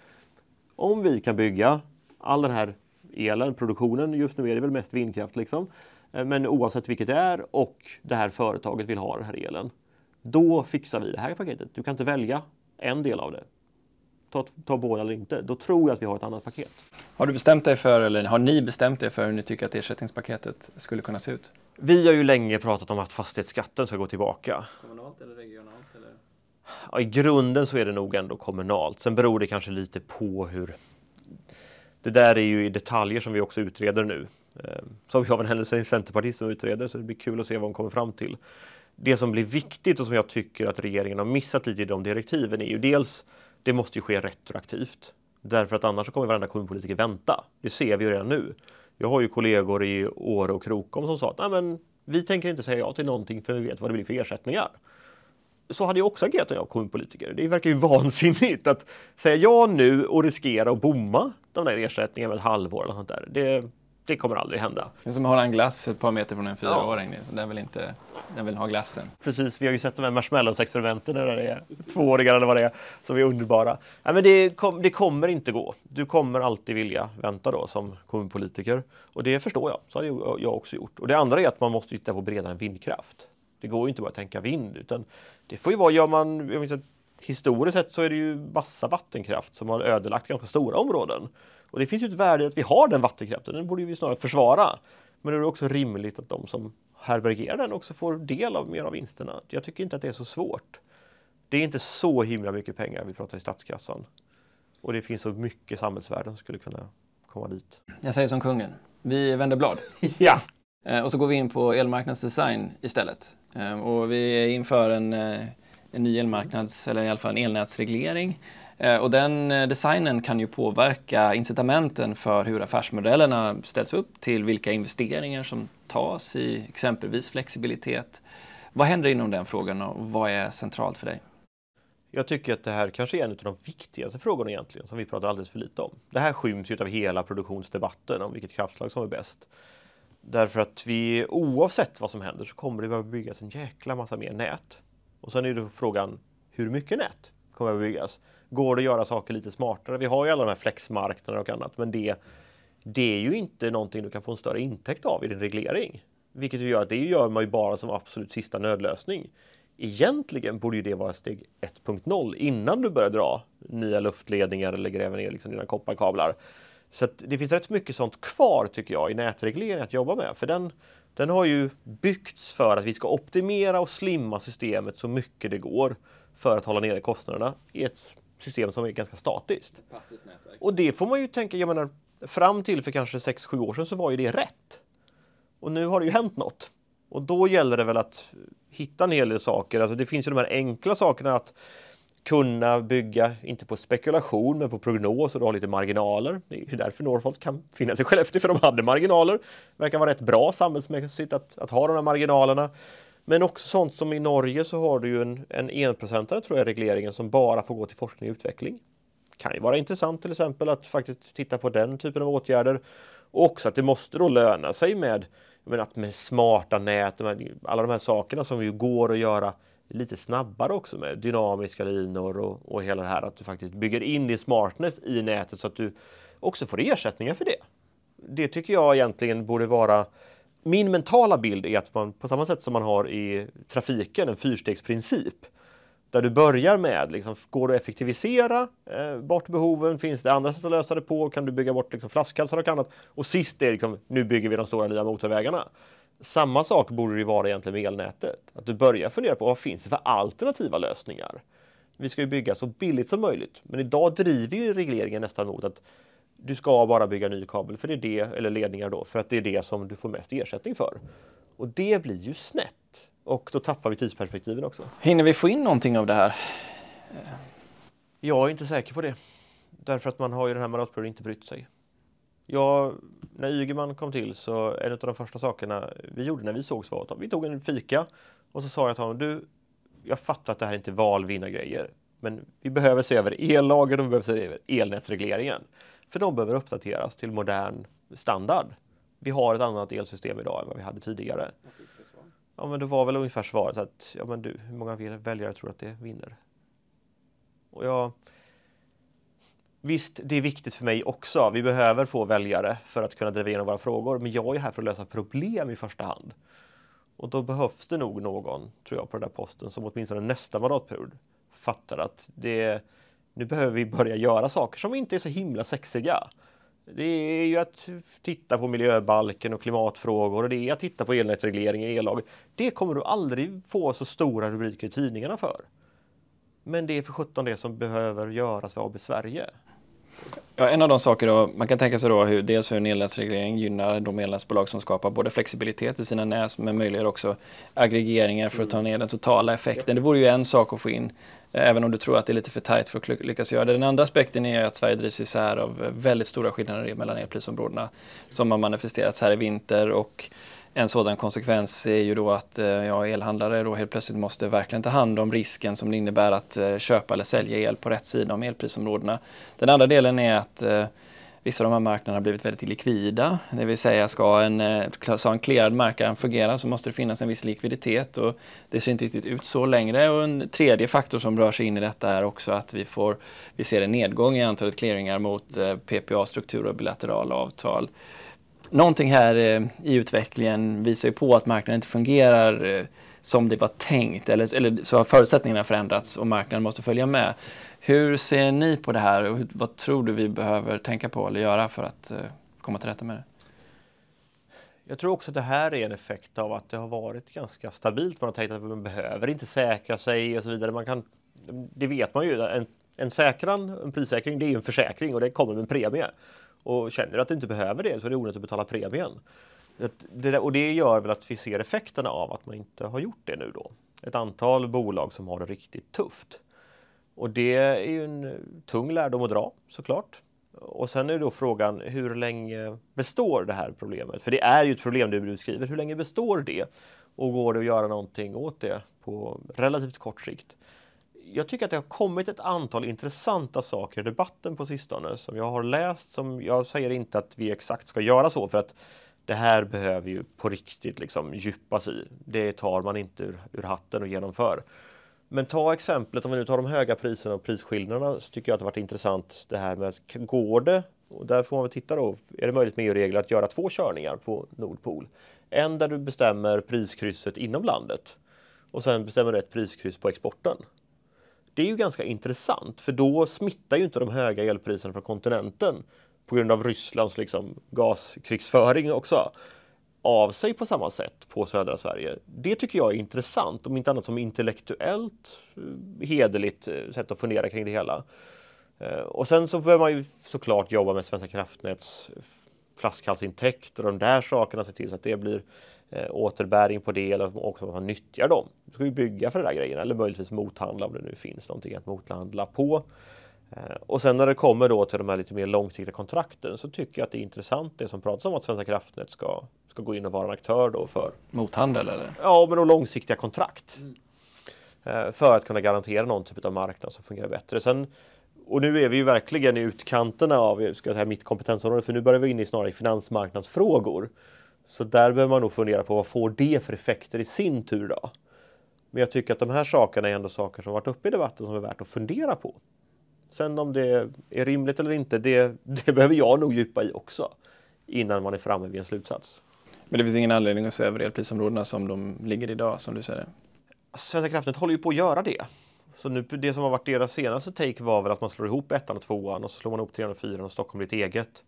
om vi kan bygga all den här elen, produktionen, just nu är det väl mest vindkraft liksom, eh, men oavsett vilket det är och det här företaget vill ha den här elen. Då fixar vi det här paketet. Du kan inte välja en del av det. Ta, ta båda eller inte. Då tror jag att vi har ett annat paket. Har du bestämt dig för, eller har ni bestämt er för hur ni tycker att ersättningspaketet skulle kunna se ut? Vi har ju länge pratat om att fastighetsskatten ska gå tillbaka. Kommunalt eller regionalt? Eller? Ja, I grunden så är det nog ändå kommunalt. Sen beror det kanske lite på hur... Det där är ju i detaljer som vi också utreder nu. Så har vi av en händelse en centerpartist som utreder så det blir kul att se vad de kommer fram till det som blir viktigt och som jag tycker att regeringen har missat lite i de direktiven är ju dels det måste ju ske retroaktivt. Därför att annars kommer varenda kommunpolitiker vänta. Det ser vi ju redan nu. Jag har ju kollegor i Åre och Krokom som sa att Nej, men, vi tänker inte säga ja till någonting för vi vet vad det blir för ersättningar. Så hade jag också agerat om jag var kommunpolitiker. Det verkar ju vansinnigt att säga ja nu och riskera att bomma de där ersättningarna med ett halvår eller sånt där. Det, det kommer aldrig hända. Det är som att hålla en glass ett par meter från en fyraåring. Ja. Den, vill inte, den vill ha glassen. Precis, vi har ju sett de här marshmallows-experimenten där det är tvååringar eller vad det är, som är underbara. Nej, men det, kom, det, kommer inte gå. Du kommer alltid vilja vänta då som kommunpolitiker. Och det förstår jag, så har jag också gjort. Och det andra är att man måste titta på bredare vindkraft. Det går ju inte bara att tänka vind, utan det får ju vara, gör man, historiskt sett så är det ju massa vattenkraft som har ödelagt ganska stora områden. Och det finns ju ett värde i att vi har den vattenkraften, den borde vi snarare försvara. Men det är också rimligt att de som härbärgerar den också får del av mer av vinsterna. Jag tycker inte att det är så svårt. Det är inte så himla mycket pengar vi pratar i statskassan. Och det finns så mycket samhällsvärden som skulle kunna komma dit. Jag säger som kungen, vi vänder blad. ja! Eh, och så går vi in på elmarknadsdesign istället. Eh, och vi är inför en, eh, en ny elmarknads, eller i alla fall en elnätsreglering. Och den designen kan ju påverka incitamenten för hur affärsmodellerna ställs upp till vilka investeringar som tas i exempelvis flexibilitet. Vad händer inom den frågan och vad är centralt för dig? Jag tycker att det här kanske är en av de viktigaste frågorna egentligen som vi pratar alldeles för lite om. Det här skyms ju av hela produktionsdebatten om vilket kraftslag som är bäst. Därför att vi oavsett vad som händer så kommer det behöva byggas en jäkla massa mer nät. Och sen är det frågan hur mycket nät kommer att byggas? går det att göra saker lite smartare. Vi har ju alla de här flexmarknaderna och annat, men det, det är ju inte någonting du kan få en större intäkt av i din reglering. Vilket gör att det gör man ju bara som absolut sista nödlösning. Egentligen borde ju det vara steg 1.0 innan du börjar dra nya luftledningar eller gräva ner liksom dina kopparkablar. Så det finns rätt mycket sånt kvar tycker jag i nätreglering att jobba med. För den, den har ju byggts för att vi ska optimera och slimma systemet så mycket det går för att hålla nere kostnaderna i ett system som är ganska statiskt. Och det får man ju tänka, jag menar, fram till för kanske 6-7 år sedan så var ju det rätt. Och nu har det ju hänt något. Och då gäller det väl att hitta en hel del saker. Alltså det finns ju de här enkla sakerna att kunna bygga, inte på spekulation, men på prognos och ha lite marginaler. Det är ju därför Northvolt kan finna sig själv efter, för de hade marginaler. Det Verkar vara rätt bra samhällsmässigt att, att ha de här marginalerna. Men också sånt som i Norge så har du ju en, en enprocentare tror jag regleringen som bara får gå till forskning och utveckling. Kan ju vara intressant till exempel att faktiskt titta på den typen av åtgärder. Och också att det måste då löna sig med, men att med smarta nät, alla de här sakerna som ju går att göra lite snabbare också med dynamiska linor och, och hela det här att du faktiskt bygger in din smartness i nätet så att du också får ersättningar för det. Det tycker jag egentligen borde vara min mentala bild är att man på samma sätt som man har i trafiken en fyrstegsprincip där du börjar med, liksom, går det att effektivisera eh, bort behoven? Finns det andra sätt att lösa det på? Kan du bygga bort liksom, flaskhalsar och annat? Och sist är liksom, nu bygger vi de stora nya motorvägarna. Samma sak borde det vara egentligen med elnätet. Att du börjar fundera på vad finns det för alternativa lösningar? Vi ska ju bygga så billigt som möjligt. Men idag driver ju regleringen nästan mot att du ska bara bygga ny kabel för det är det, eller ledningar då, för att det är det som du får mest ersättning för. Och det blir ju snett. Och då tappar vi tidsperspektiven också. Hinner vi få in någonting av det här? Jag är inte säker på det. Därför att man har ju den här mandatperioden inte brytt sig. Jag, när Ygeman kom till så en av de första sakerna vi gjorde när vi sågs var att vi tog en fika och så sa jag till honom, du, jag fattar att det här inte är valvinnargrejer, men vi behöver se över ellagen och vi behöver se över elnätsregleringen. För de behöver uppdateras till modern standard. Vi har ett annat elsystem idag än vad vi hade tidigare. Ja, men då var väl ungefär svaret att ja, men du, hur många väljare tror att det vinner? Och jag, visst, det är viktigt för mig också. Vi behöver få väljare för att kunna driva igenom våra frågor, men jag är här för att lösa problem i första hand. Och då behövs det nog någon, tror jag, på den där posten som åtminstone nästa mandatperiod fattar att det, nu behöver vi börja göra saker som inte är så himla sexiga. Det är ju att titta på miljöbalken och klimatfrågor och det är att titta på elnätsreglering, ellag. Det kommer du aldrig få så stora rubriker i tidningarna för. Men det är för sjutton det som behöver göras för AB Sverige. Ja, en av de saker då, man kan tänka sig då hur dels hur en elnätsreglering gynnar de elnätsbolag som skapar både flexibilitet i sina nät men möjliggör också aggregeringar för att ta ner den totala effekten. Det vore ju en sak att få in, även om du tror att det är lite för tajt för att lyckas göra det. Den andra aspekten är att Sverige drivs isär av eh, väldigt stora skillnader mellan elprisområdena som har manifesterats här i vinter och en sådan konsekvens är ju då att eh, ja, elhandlare då helt plötsligt måste verkligen ta hand om risken som det innebär att eh, köpa eller sälja el på rätt sida om elprisområdena. Den andra delen är att eh, vissa av de här marknaderna har blivit väldigt likvida. Det vill säga ska en, eh, ska en clearad marknad fungera så måste det finnas en viss likviditet och det ser inte riktigt ut så längre. Och en tredje faktor som rör sig in i detta är också att vi, får, vi ser en nedgång i antalet clearingar mot eh, PPA-strukturer och bilaterala avtal någonting här eh, i utvecklingen visar ju på att marknaden inte fungerar som det var tänkt eller, eller så har förutsättningarna förändrats och marknaden måste följa med. Hur ser ni på det här och vad tror du vi behöver tänka på eller göra för att eh, komma till rätta med det? Jag tror också att det här är en effekt av att det har varit ganska stabilt. Man har tänkt att man behöver inte säkra sig och så vidare. Man kan, det vet man ju. En, en säkran, en prissäkring, det är ju en försäkring och det kommer med en premie. Och känner du att du inte behöver det så är det onödigt att betala premien. Det, och det gör väl att vi ser effekterna av att man inte har gjort det nu då. Ett antal bolag som har det riktigt tufft. Och det är ju en eh, tung lärdom att dra såklart. Och sen är då frågan hur länge består det här problemet? För det är ju ett problem du beskriver. Hur länge består det? Och går det att göra någonting åt det på relativt kort sikt? jag tycker att det har kommit ett antal intressanta saker i debatten på sistone som jag har läst. Som jag säger inte att vi exakt ska göra så för att det här behöver ju på riktigt liksom djupas i. Det tar man inte ur, ur hatten och genomför. Men ta exemplet om vi nu tar de höga priserna och prisskillnaderna så tycker jag att det varit intressant det här med att går det och där får man väl titta då. Är det möjligt med EU-regler att göra två körningar på Nordpol? En där du bestämmer priskrysset inom landet och sen bestämmer du ett priskryss på exporten. Det är ju ganska intressant för då smittar ju inte de höga elpriserna från kontinenten på grund av Rysslands liksom, gaskrigsföring också av sig på samma sätt på södra Sverige. Det tycker jag är intressant, om inte annat som intellektuellt eh, hederligt eh, sätt att fundera kring det hela. Eh, och sen så behöver man ju såklart jobba med Svenska kraftnäts flaskhalsintäkter och de där sakerna, se till så att det blir återbäring på det eller också att man nyttjar dem. Du ska ju bygga för de där grejerna eller möjligtvis mothandla om det nu finns någonting att mothandla på. Eh, och sen när det kommer då till de här lite mer långsiktiga kontrakten så tycker jag att det är intressant det som pratas om att Svenska kraftnät ska, ska gå in och vara en aktör då för mothandel eller? Ja, men då långsiktiga kontrakt. Mm. För att kunna garantera någon typ av marknad som fungerar bättre. Sen och nu är vi ju verkligen i utkanterna av ska jag säga, mitt kompetensområde, för nu börjar vi in i snarare finansmarknadsfrågor. Så där behöver man nog fundera på vad får det för effekter i sin tur då? Men jag tycker att de här sakerna är ändå saker som varit uppe i debatten som är värt att fundera på. Sen om det är rimligt eller inte, det, det behöver jag nog djupa i också innan man är framme vid en slutsats. Men det finns ingen anledning att se över elprisområdena som de ligger idag, som du säger? Svenska kraftnät håller ju på att göra det. Så nu, det som har varit deras senaste take var väl att man slår ihop ettan och tvåan och så slår man ihop trean och fyran och Stockholm blir ett eget.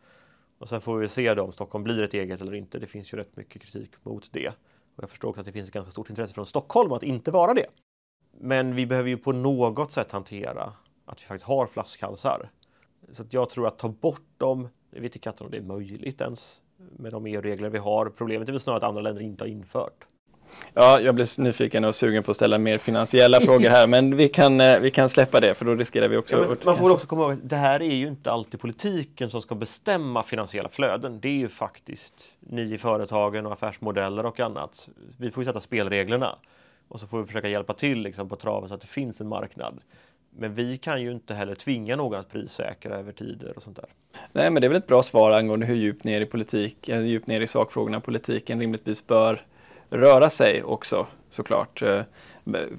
Och sen får vi se då om Stockholm blir ett eget eller inte. Det finns ju rätt mycket kritik mot det. Och jag förstår också att det finns ett ganska stort intresse från Stockholm att inte vara det. Men vi behöver ju på något sätt hantera att vi faktiskt har flaskhalsar. Så att jag tror att ta bort dem, jag vet inte om det är möjligt ens med de EU-regler vi har. Problemet är väl snarare att andra länder inte har infört. Ja, jag blir nyfiken och sugen på att ställa mer finansiella frågor här, men vi kan, eh, vi kan släppa det för då riskerar vi också... Ja, man får också komma ihåg att det här är ju inte alltid politiken som ska bestämma finansiella flöden. Det är ju faktiskt ni i företagen och affärsmodeller och annat. Vi får sätta spelreglerna och så får vi försöka hjälpa till liksom, på traven så att det finns en marknad. Men vi kan ju inte heller tvinga någon att prissäkra över tider och sånt där. Nej, men det är väl ett bra svar angående hur djupt ner i politik, eh, djupt ner i sakfrågorna politiken rimligtvis bör röra sig också såklart. Eh,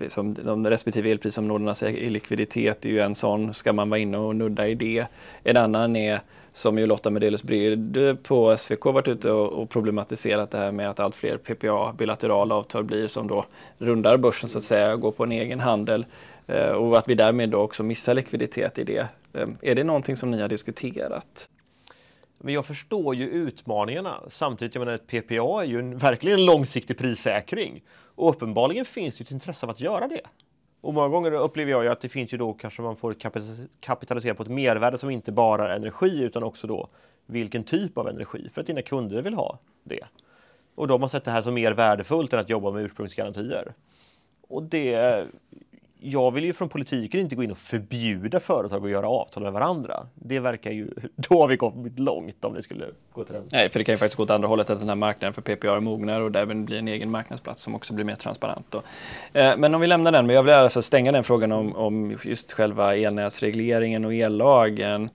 som de respektive elprisområdenas likviditet är ju en sån, ska man vara inne och nudda i det. En annan är som ju Lotta Medelius Bryd på SVK varit ute och, problematiserat det här med att allt fler PPA bilaterala avtal blir som då rundar börsen så att säga, går på en egen handel Eh, och att vi därmed då också missar likviditet i det. Eh, är det någonting som ni har diskuterat? Men jag förstår ju utmaningarna. Samtidigt, jag menar, ett PPA är ju en, verkligen en långsiktig prissäkring. Och uppenbarligen finns det ett intresse av att göra det. Och många gånger upplever jag ju att det finns ju då kanske man får kapitalisera på ett mervärde som inte bara är energi utan också då vilken typ av energi för att dina kunder vill ha det. Och de har sett det här som mer värdefullt än att jobba med ursprungsgarantier. Och det jag vill ju från politiken inte gå in och förbjuda företag att göra avtal med varandra. Det verkar ju, då har vi kommit långt om det skulle gå till den. Nej, för det kan ju faktiskt gå åt andra hållet, att den här marknaden för PPR mognar och därmed blir en egen marknadsplats som också blir mer transparent. Då. Eh, men om vi lämnar den, men jag vill i alla fall stänga den frågan om, om just själva elnätsregleringen och ellagen.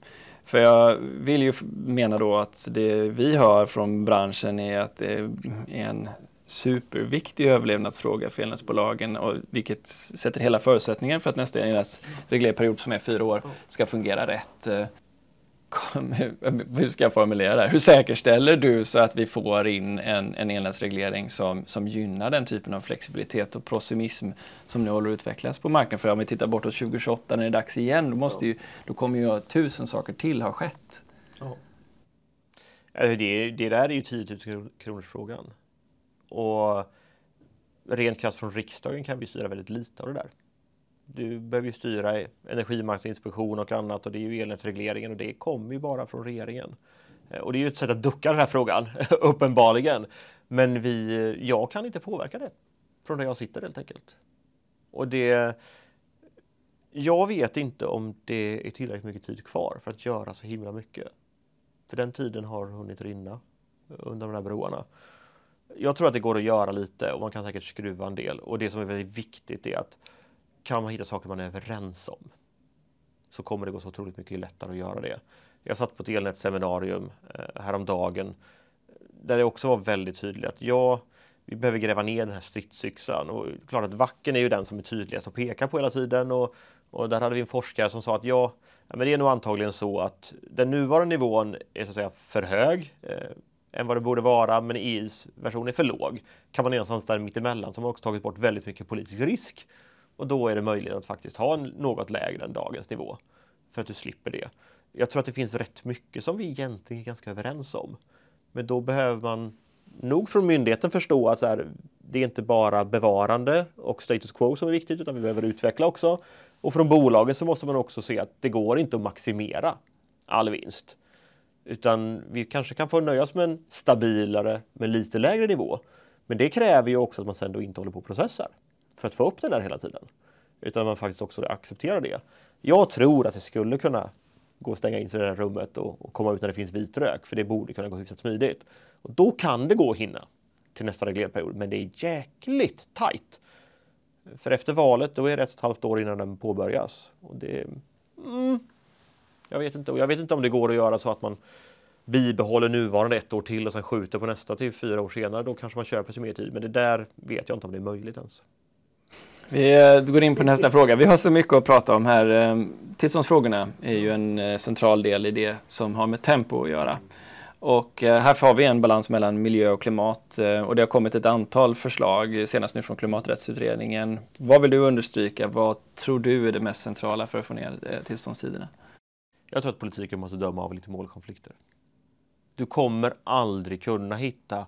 För jag vill ju mena då att det vi hör från branschen är att det är en superviktig överlevnadsfråga för elnätsbolagen och vilket sätter hela förutsättningen för att nästa reglerperiod som är fyra år ska fungera rätt. Eh, hur ska jag formulera det här? Hur säkerställer du så att vi får in en, en elnätsreglering som, som gynnar den typen av flexibilitet och prosumism som nu håller att utvecklas på marknaden? För om vi tittar bortåt 2028 när det är dags igen, då, måste ju, då kommer ju tusen saker till ha skett. Ja. Alltså, det, det där är ju 10 000 kronors frågan. Och rent krasst från riksdagen kan vi styra väldigt lite av det där. Du behöver ju styra energimarknadsinspektion och annat och det är ju elnätsregleringen och det kommer ju bara från regeringen. Eh, och det är ju ett sätt att ducka den här frågan, uppenbarligen. Men vi, jag kan inte påverka det från där jag sitter helt enkelt. Och det, jag vet inte om det är tillräckligt mycket tid kvar för att göra så himla mycket. För den tiden har hunnit rinna under de här broarna. Jag tror att det går att göra lite och man kan säkert skruva en del. Och det som är väldigt viktigt är att kan man hitta saker man är överens om så kommer det gå så otroligt mycket lättare att göra det. Jag satt på ett elnätsseminarium eh, häromdagen där det också var väldigt tydligt att ja, vi behöver gräva ner den här stridsyxan och klart att vacken är ju den som är tydligast att peka på hela tiden och, och där hade vi en forskare som sa att ja, men det är nog antagligen så att den nuvarande nivån är så att säga för hög. Eh, än vad det borde vara, men EUs version är för låg. Kan man någonstans där mittemellan så har man också tagit bort väldigt mycket politisk risk. Och då är det möjligt att faktiskt ha en något lägre än dagens nivå. För att du slipper det. Jag tror att det finns rätt mycket som vi egentligen är ganska överens om. Men då behöver man nog från myndigheten förstå att så här, det är inte bara bevarande och status quo som är viktigt utan vi behöver utveckla också. Och från bolagen så måste man också se att det går inte att maximera all vinst. Utan vi kanske kan få nöja oss med en stabilare, men lite lägre nivå. Men det kräver ju också att man sen då inte håller på och processar för att få upp den där hela tiden. Utan man faktiskt också accepterar det. Jag tror att det skulle kunna gå och stänga in sig i det där rummet och, och komma ut när det finns vit rök, för det borde kunna gå hyfsat smidigt. Och då kan det gå att hinna till nästa reglerperiod, men det är jäkligt tajt. För efter valet, då är det ett och ett halvt år innan den påbörjas. Och det, mm, jag vet inte. Och jag vet inte om det går att göra så att man bibehåller nuvarande ett år till och sen skjuter på nästa till fyra år senare. Då kanske man köper sig mer tid. Men det där vet jag inte om det är möjligt ens. Vi eh, går in på nästa fråga. Vi har så mycket att prata om här. Eh, tillståndsfrågorna är ju en eh, central del i det som har med tempo att göra. Och här har vi en balans mellan miljö och klimat och det har kommit ett antal förslag, senast nu från klimaträttsutredningen. Vad vill du understryka? Vad tror du är det mest centrala för att få ner tillståndstiderna? Jag tror att politiken måste döma av lite målkonflikter. Du kommer aldrig kunna hitta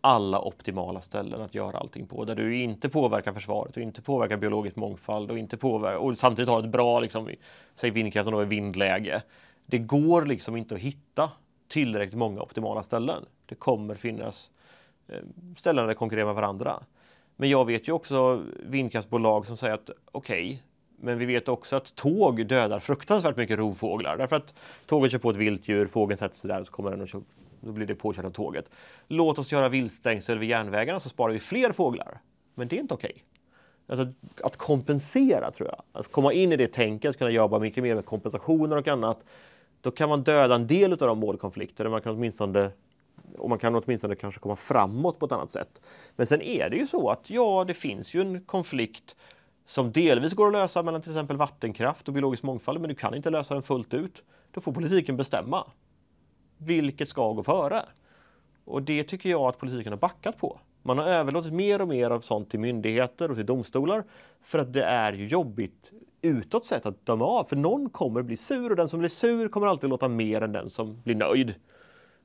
alla optimala ställen att göra allting på. Där du inte påverkar försvaret och inte påverkar biologisk mångfald och, inte påverkar, och samtidigt har ett bra, liksom, säg vindkraften då, vindläge. Det går liksom inte att hitta tillräckligt många optimala ställen. Det kommer finnas eh, ställen där de konkurrerar med varandra. Men jag vet ju också vindkraftsbolag som säger att okej, okay, men vi vet också att tåg dödar fruktansvärt mycket rovfåglar därför att tåget kör på ett vilt djur, fågeln sätter sig där och så kommer den och kör, då blir det påkört av tåget. Låt oss göra viltstängsel vid järnvägarna så sparar vi fler fåglar. Men det är inte okej. Okay. Alltså, att kompensera tror jag, att komma in i det tänket, kunna jobba mycket mer med kompensationer och annat. Då kan man döda en del av de målkonflikter, man kan åtminstone och man kan åtminstone kanske komma framåt på ett annat sätt. Men sen är det ju så att ja, det finns ju en konflikt som delvis går att lösa mellan till exempel vattenkraft och biologisk mångfald, men du kan inte lösa den fullt ut. Då får politiken bestämma. Vilket ska gå före? Och det tycker jag att politiken har backat på. Man har överlåtit mer och mer av sånt till myndigheter och till domstolar för att det är ju jobbigt utåt sett att döma av. För någon kommer bli sur och den som blir sur kommer alltid låta mer än den som blir nöjd.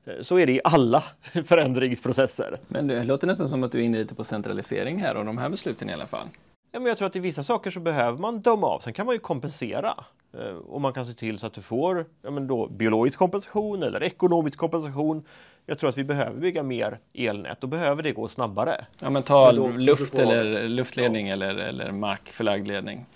Eh, så är det i alla förändringsprocesser. Men det låter nästan som att du är inne lite på centralisering här och de här besluten i alla fall. Ja, men jag tror att i vissa saker så behöver man döma av. Sen kan man ju kompensera. Eh, och man kan se till så att du får ja, men då, biologisk kompensation eller ekonomisk kompensation. Jag tror att vi behöver bygga mer elnät och behöver det gå snabbare. Ja, men ta då, luft får, eller luftledning ja. eller, eller markförlagd ledning.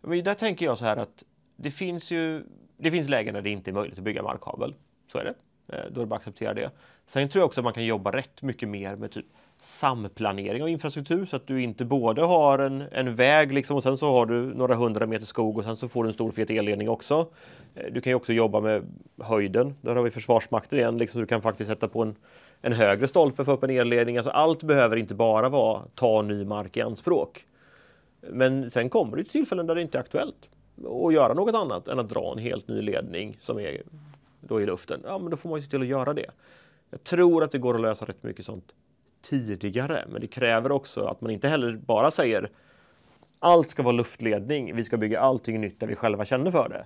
Men där tänker jag så här att det finns ju det finns lägen där det inte är möjligt att bygga markkabel. Så är det. Eh, då är det bara att acceptera det. Sen tror jag också att man kan jobba rätt mycket mer med typ samplanering av infrastruktur så att du inte både har en, en väg liksom, och sen så har du några hundra meter skog och sen så får du en stor fet elledning också. Eh, du kan ju också jobba med höjden. Där har vi Försvarsmakten igen. Liksom, du kan faktiskt sätta på en, en högre stolpe för att få upp en elledning. Alltså, allt behöver inte bara vara ta ny mark i anspråk. Men sen kommer det till tillfällen där det inte är aktuellt att göra något annat än att dra en helt ny ledning som är då i luften. Ja, men då får man ju se till att göra det. Jag tror att det går att lösa rätt mycket sånt tidigare. Men det kräver också att man inte heller bara säger allt ska vara luftledning. Vi ska bygga allting nytt där vi själva känner för det.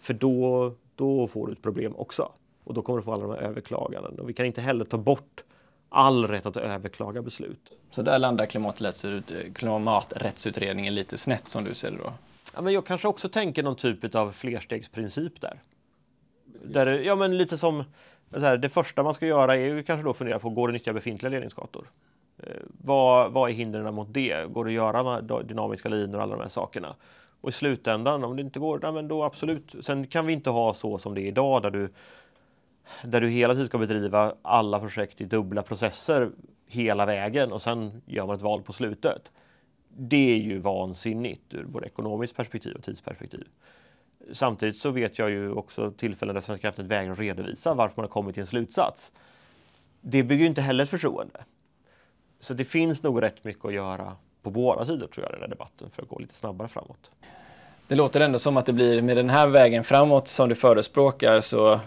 För då, då får du ett problem också. Och då kommer du få alla de här överklaganden. Och vi kan inte heller ta bort all rätt att överklaga beslut. Så där landar klimaträttsutredningen lite snett som du ser det då? Ja, men jag kanske också tänker någon typ av flerstegsprincip där. där ja, men lite som här, det första man ska göra är ju kanske då fundera på, går det att nyttja befintliga ledningsgator? Eh, vad, vad är hindren mot det? Går det att göra dynamiska linor och alla de här sakerna? Och i slutändan, om det inte går, ja, men då absolut. Sen kan vi inte ha så som det är idag där du, där du hela tiden ska bedriva alla projekt i dubbla processer hela vägen och sen gör man ett val på slutet. Det är ju vansinnigt ur både ekonomiskt perspektiv och tidsperspektiv. Samtidigt så vet jag ju också tillfällen där Svenska kraftnät vägrar redovisa varför man har kommit till en slutsats. Det bygger inte heller ett förtroende. Så det finns nog rätt mycket att göra på båda sidor tror jag i den här debatten för att gå lite snabbare framåt. Det låter ändå som att det blir med den här vägen framåt som du förespråkar så,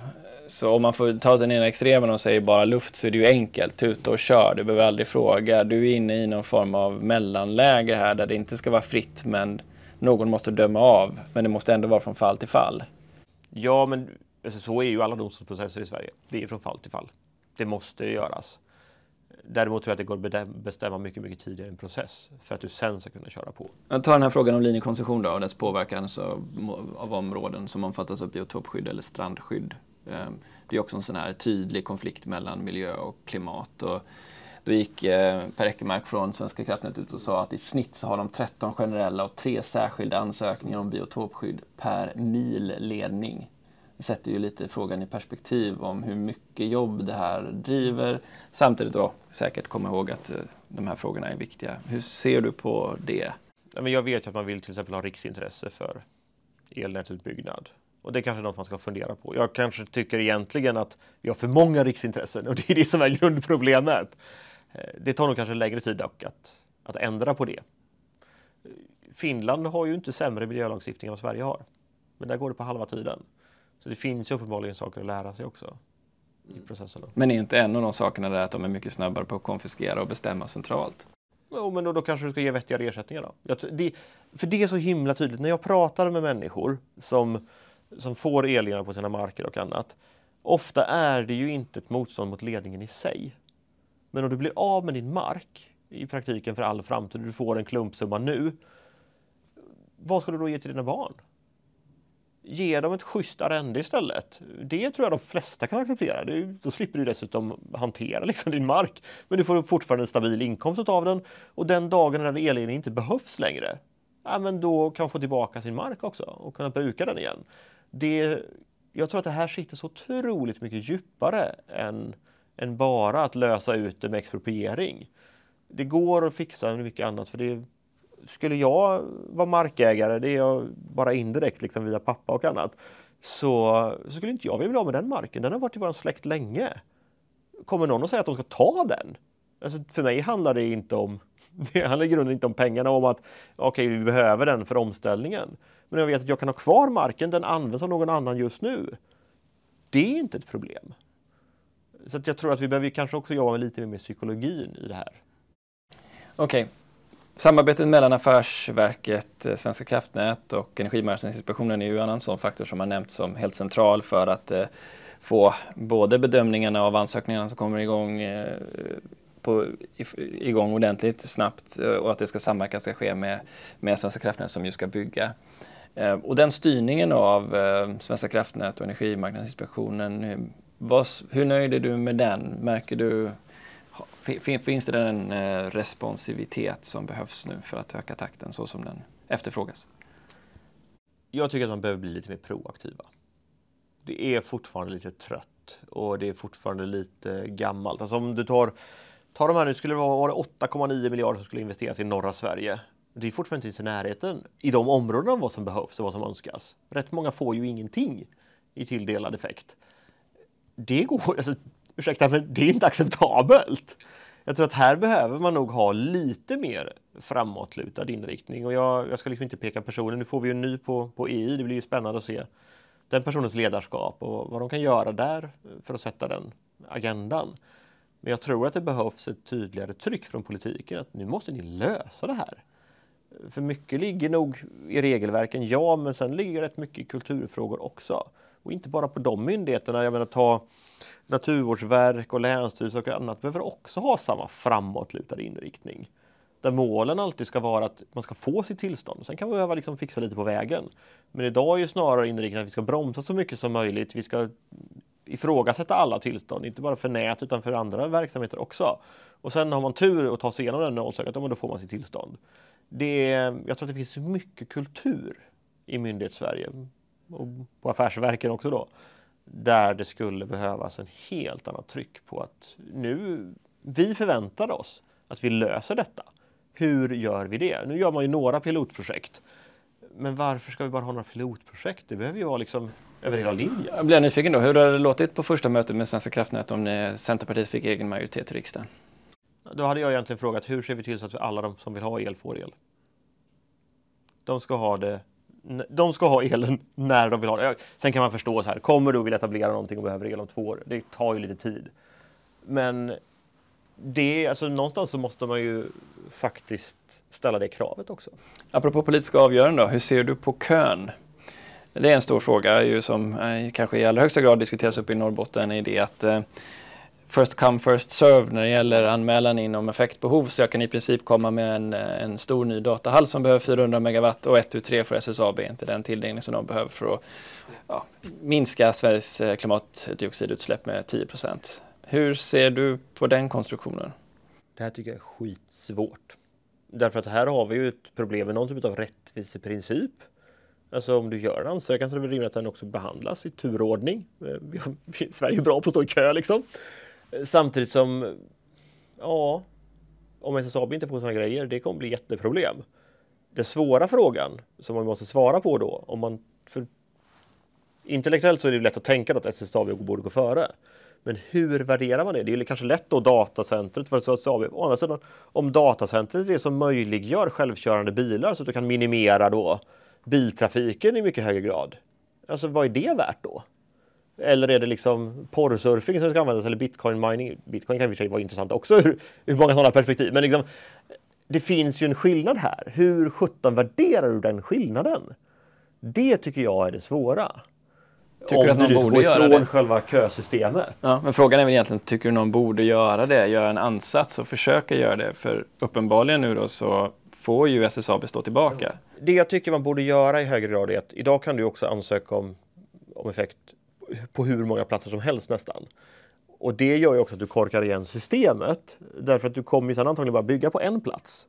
så om man får ta den ena extremen och säger bara luft så är det ju enkelt, tuta och kör, du behöver aldrig fråga. Du är inne i någon form av mellanläge här där det inte ska vara fritt men någon måste döma av, men det måste ändå vara från fall till fall. Ja, men alltså, så är ju alla domstolsprocesser i Sverige. Det är från fall till fall. Det måste göras. Däremot tror jag att det går att bestämma mycket, mycket tidigare i en process för att du sen ska kunna köra på. Jag tar den här frågan om linjekoncession då och dess påverkan av, av områden som omfattas av biotopskydd eller strandskydd. Ehm, det är också en sån här tydlig konflikt mellan miljö och klimat. Och då gick eh, Per Eckermark från Svenska kraftnät ut och sa att i snitt så har de 13 generella och tre särskilda ansökningar om biotopskydd per mil ledning. Det sätter ju lite frågan i perspektiv om hur mycket jobb det här driver. Samtidigt då säkert komma ihåg att eh, de här frågorna är viktiga. Hur ser du på det? Jag vet ju att man vill till exempel ha riksintresse för elnätsutbyggnad. Och det är kanske något man ska fundera på. Jag kanske tycker egentligen att vi har för många riksintressen och det är det som är grundproblemet. Eh, det tar nog kanske längre tid dock att, att ändra på det. Finland har ju inte sämre miljölagstiftning än vad Sverige har. Men där går det på halva tiden. Så det finns ju uppenbarligen saker att lära sig också i mm. processen. Men är inte en av de sakerna där att de är mycket snabbare på att konfiskera och bestämma centralt? Jo, men då, då kanske du ska ge vettigare ersättningar då. Det, för det är så himla tydligt när jag pratar med människor som, som får elledningar på sina marker och annat. Ofta är det ju inte ett motstånd mot ledningen i sig men om du blir av med din mark i praktiken för all framtid, du får en klumpsumma nu. Vad ska du då ge till dina barn? Ge dem ett schysst arrende istället. Det tror jag de flesta kan acceptera. då slipper du dessutom hantera liksom din mark. Men du får fortfarande en stabil inkomst av den. Och den dagen när elledningen inte behövs längre, ja, men då kan man få tillbaka sin mark också och kunna bruka den igen. Det, jag tror att det här sitter så otroligt mycket djupare än, än bara att lösa ut det med expropriering. Det går att fixa med mycket annat för det skulle jag vara markägare, det är jag bara indirekt liksom via pappa och annat, så, så skulle inte jag vilja bli av med den marken. Den har varit i vår släkt länge. Kommer någon att säga att de ska ta den? Alltså, för mig handlar det inte om det handlar i grunden inte om pengarna, om att okej, okay, vi behöver den för omställningen. Men jag vet att jag kan ha kvar marken, den används av någon annan just nu. Det är inte ett problem. Så att jag tror att vi behöver kanske också jobba lite mer med psykologin i det här. Okej, okay. Samarbetet mellan Affärsverket, eh, Svenska kraftnät och Energimarknadsinspektionen är ju en annan sån faktor som har nämnts som helt central för att eh, få både bedömningarna av ansökningarna som kommer igång eh, på, igång ordentligt snabbt eh, och att det ska samverkan ska ske med, med Svenska kraftnät som ju ska bygga. Eh, och den styrningen av eh, Svenska kraftnät och Energimarknadsinspektionen, eh, vad, hur nöjd är du med den? Märker du Finns det den eh, responsivitet som behövs nu för att öka takten så som den efterfrågas? Jag tycker att man behöver bli lite mer proaktiva. Det är fortfarande lite trött och det är fortfarande lite gammalt. Alltså om du tar Ta de här nu, skulle det vara 8,9 miljarder som skulle investeras i norra Sverige. Det är fortfarande inte i närheten i de områdena vad som behövs och vad som önskas. Rätt många får ju ingenting i tilldelad effekt. Det går, alltså, ursäkta, men det är inte acceptabelt. Jag tror att här behöver man nog ha lite mer framåtlutad inriktning och jag, jag ska liksom inte peka personen. Nu får vi ju en ny på, på EI. Det blir ju spännande att se den personens ledarskap och vad de kan göra där för att sätta den agendan. Men jag tror att det behövs ett tydligare tryck från politiken att nu måste ni lösa det här. För mycket ligger nog i regelverken, ja, men sen ligger rätt mycket i kulturfrågor också. Och inte bara på de myndigheterna. Jag menar ta Naturvårdsverk och Länsstyrelser och annat behöver också ha samma framåtlutade inriktning. Där målen alltid ska vara att man ska få sitt tillstånd. Sen kan man behöva liksom fixa lite på vägen. Men idag är ju snarare inriktningen att vi ska bromsa så mycket som möjligt. Vi ska ifrågasätta alla tillstånd, inte bara för nät utan för andra verksamheter också. Och sen har man tur att ta sig igenom den nålsögat, då får man sitt tillstånd. Det är, jag tror att det finns mycket kultur i myndighets-Sverige och på affärsverken också då, där det skulle behövas en helt annat tryck på att nu, vi förväntar oss att vi löser detta. Hur gör vi det? Nu gör man ju några pilotprojekt. Men varför ska vi bara ha några pilotprojekt? Det behöver ju vara liksom över hela linjen. Jag blir nyfiken då. Hur har det låtit på första mötet med Svenska kraftnät om ni, Centerpartiet fick egen majoritet i riksdagen? Då hade jag egentligen frågat hur ser vi till så att alla de som vill ha el får el? De ska ha det de ska ha elen när de vill ha det. Sen kan man förstå så här, kommer du och vill etablera någonting och behöver el om två år? Det tar ju lite tid. Men det, alltså någonstans så måste man ju faktiskt ställa det kravet också. Apropå politiska avgöranden då, hur ser du på kön? Det är en stor fråga ju som eh, kanske i allra högsta grad diskuteras uppe i Norrbotten är det att eh, first come first serve när det gäller anmälan inom effektbehov så jag kan i princip komma med en, en stor ny datahall som behöver 400 megawatt och 1 3 för SSAB, inte den tilldelning som de behöver för att ja, minska Sveriges eh, klimatdioxidutsläpp med 10 procent. Hur ser du på den konstruktionen? Det här tycker jag är skitsvårt. Därför att här har vi ju ett problem med någon typ av rättviseprincip Alltså om du gör en ansökan så är det rimligt att den också behandlas i turordning. Eh, Sverige är bra på att stå i kö liksom. Samtidigt som, ja, om SSAB inte får sådana grejer, det kommer bli jätteproblem. Den svåra frågan som man måste svara på då, om man, för intellektuellt så är det lätt att tänka att SSAB borde gå före. Men hur värderar man det? Det är kanske lätt då datacentret för SSAB. Å andra sidan, om datacentret är det som möjliggör självkörande bilar så att du kan minimera då biltrafiken i mycket högre grad. Alltså vad är det värt då? Eller är det liksom porrsurfing som ska användas eller bitcoin mining? Bitcoin kan i och för sig vara intressant också ur, ur många sådana perspektiv. Men liksom, det finns ju en skillnad här. Hur sjutton värderar du den skillnaden? Det tycker jag är det svåra. Tycker Om du att någon borde gå ifrån det? själva kösystemet. Ja, men frågan är väl egentligen, tycker du någon borde göra det? Göra en ansats och försöka göra det? För uppenbarligen nu då så får ju SSAB stå tillbaka. Det jag tycker man borde göra i högre grad är att idag kan du också ansöka om, om effekt på hur många platser som helst nästan. Och det gör ju också att du korkar igen systemet. Därför att du kommer ju sedan antagligen bara bygga på en plats.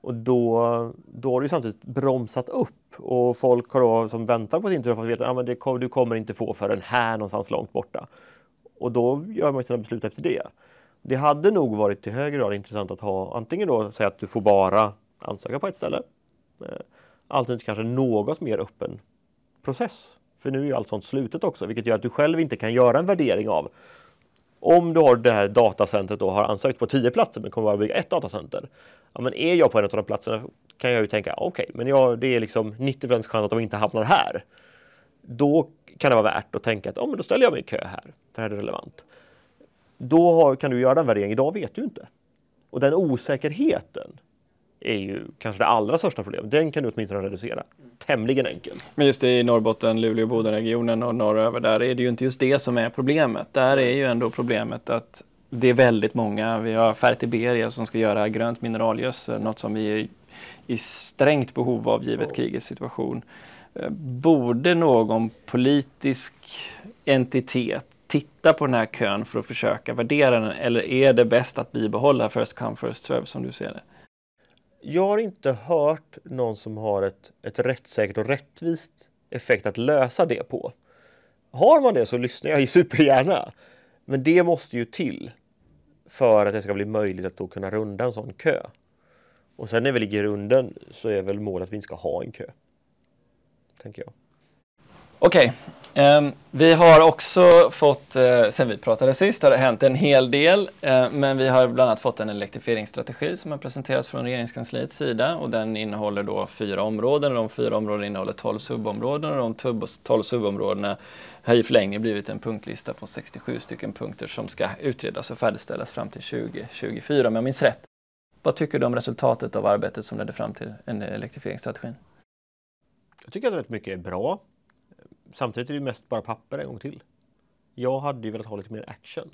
Och då, då har du samtidigt bromsat upp och folk har då, som väntar på sin tur fått veta att ja, du kommer inte få förrän här någonstans långt borta. Och då gör man sina beslut efter det. Det hade nog varit i högre grad intressant att ha antingen då säga att du får bara ansöka på ett ställe. Eh, alternativt kanske något mer öppen process. För nu är ju allt sånt slutet också, vilket gör att du själv inte kan göra en värdering av om du har det här datacentret och har ansökt på tio platser men kommer bara bygga ett datacenter. Ja, men är jag på en av de platserna kan jag ju tänka okej, okay, men jag, det är liksom 90 chans att de inte hamnar här. Då kan det vara värt att tänka att oh, men då ställer jag mig i kö här, för det här är relevant. Då har, kan du göra den värderingen. Idag vet du inte. Och den osäkerheten är ju kanske det allra största problemet. Den kan du åtminstone reducera tämligen enkelt. Men just i Norrbotten, Luleå, Bodenregionen och norröver där är det ju inte just det som är problemet. Där är ju ändå problemet att det är väldigt många. Vi har Fertiberia som ska göra grönt mineralgödsel, något som vi är i strängt behov av givet krigets situation. Eh, borde någon politisk entitet titta på den här kön för att försöka värdera den eller är det bäst att bibehålla first come first serve som du ser det? Jag har inte hört någon som har ett, ett rättssäkert och rättvist effekt att lösa det på. Har man det så lyssnar jag supergärna. Men det måste ju till för att det ska bli möjligt att då kunna runda en sån kö. Och sen när vi ligger i runden så är väl målet att vi inte ska ha en kö. Tänker jag. Okej, okay. um, vi har också fått, uh, sen vi pratade sist har det hänt en hel del, uh, men vi har bland annat fått en elektrifieringsstrategi som har presenterats från regeringskansliets sida och den innehåller då fyra områden och de fyra områdena innehåller tolv subområden och de tolv subområdena har i förlängningen blivit en punktlista på 67 stycken punkter som ska utredas och färdigställas fram till 2024 om jag minns rätt. Vad tycker du om resultatet av arbetet som ledde fram till en elektrifieringsstrategin? Jag tycker att rätt mycket är bra samtidigt är det mest bara papper en gång till. Jag hade ju velat ha lite mer action.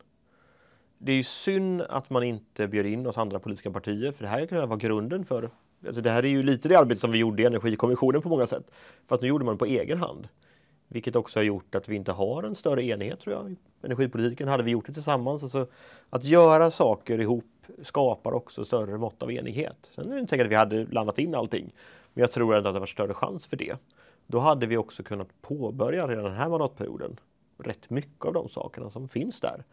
Det är ju synd att man inte bjöd in oss andra politiska partier, för det här kan vara grunden för Alltså det här är ju lite det arbete som vi gjorde i Energikommissionen på många sätt. Fast nu gjorde man det på egen hand. Vilket också har gjort att vi inte har en större enighet tror jag. I energipolitiken hade vi gjort det tillsammans. Alltså, att göra saker ihop skapar också större mått av enighet. Sen är det inte säkert att vi hade landat in allting. Men jag tror ändå att det var större chans för det. Då hade vi också kunnat påbörja redan den här mandatperioden rätt mycket av de sakerna som finns där.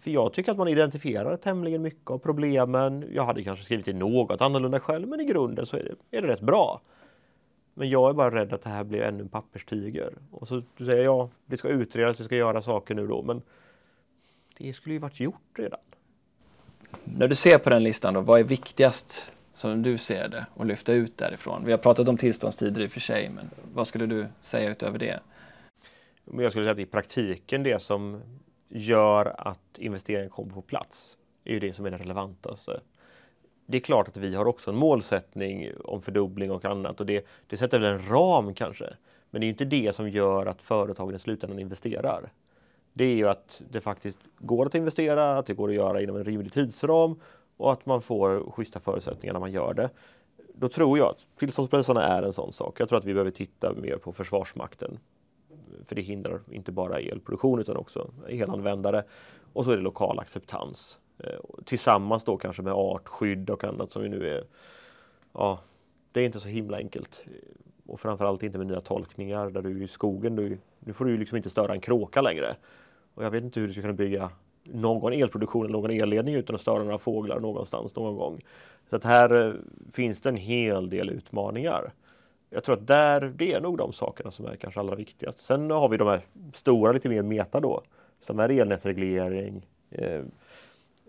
För jag tycker att man identifierar tämligen mycket av problemen. Jag hade kanske skrivit det något annorlunda själv, men i grunden så är det, är det rätt bra. Men jag är bara rädd att det här blir ännu en papperstiger. Och så säger jag, det ska utredas, vi ska göra saker nu då, men det skulle ju varit gjort redan. När du ser på den listan då, vad är viktigast som du ser det och lyfta ut därifrån? Vi har pratat om tillståndstider i och för sig, men vad skulle du säga utöver det? Jag skulle säga att i praktiken det som gör att investeringen kommer på plats är ju det som är det relevantaste. Det är klart att vi har också en målsättning om fördubbling och annat och det, det sätter väl en ram kanske. Men det är inte det som gör att företagen i slutändan investerar. Det är ju att det faktiskt går att investera, att det går att göra inom en rimlig tidsram och att man får schyssta förutsättningar när man gör det. Då tror jag att tillståndsprocesserna är en sån sak. Jag tror att vi behöver titta mer på Försvarsmakten. För det hindrar inte bara elproduktion utan också elanvändare. Och så är det lokal acceptans. Eh, tillsammans då kanske med artskydd och annat som vi nu är. Ja, det är inte så himla enkelt. Eh, och framförallt inte med nya tolkningar där du är i skogen. Du, nu får du liksom inte störa en kråka längre. Och jag vet inte hur du ska kunna bygga någon elproduktion eller någon elledning utan att störa några fåglar någonstans någon gång. Så att här eh, finns det en hel del utmaningar. Jag tror att där, det är nog de sakerna som är kanske allra viktigast. Sen har vi de här stora, lite mer meta då, som är elnätsreglering. Eh,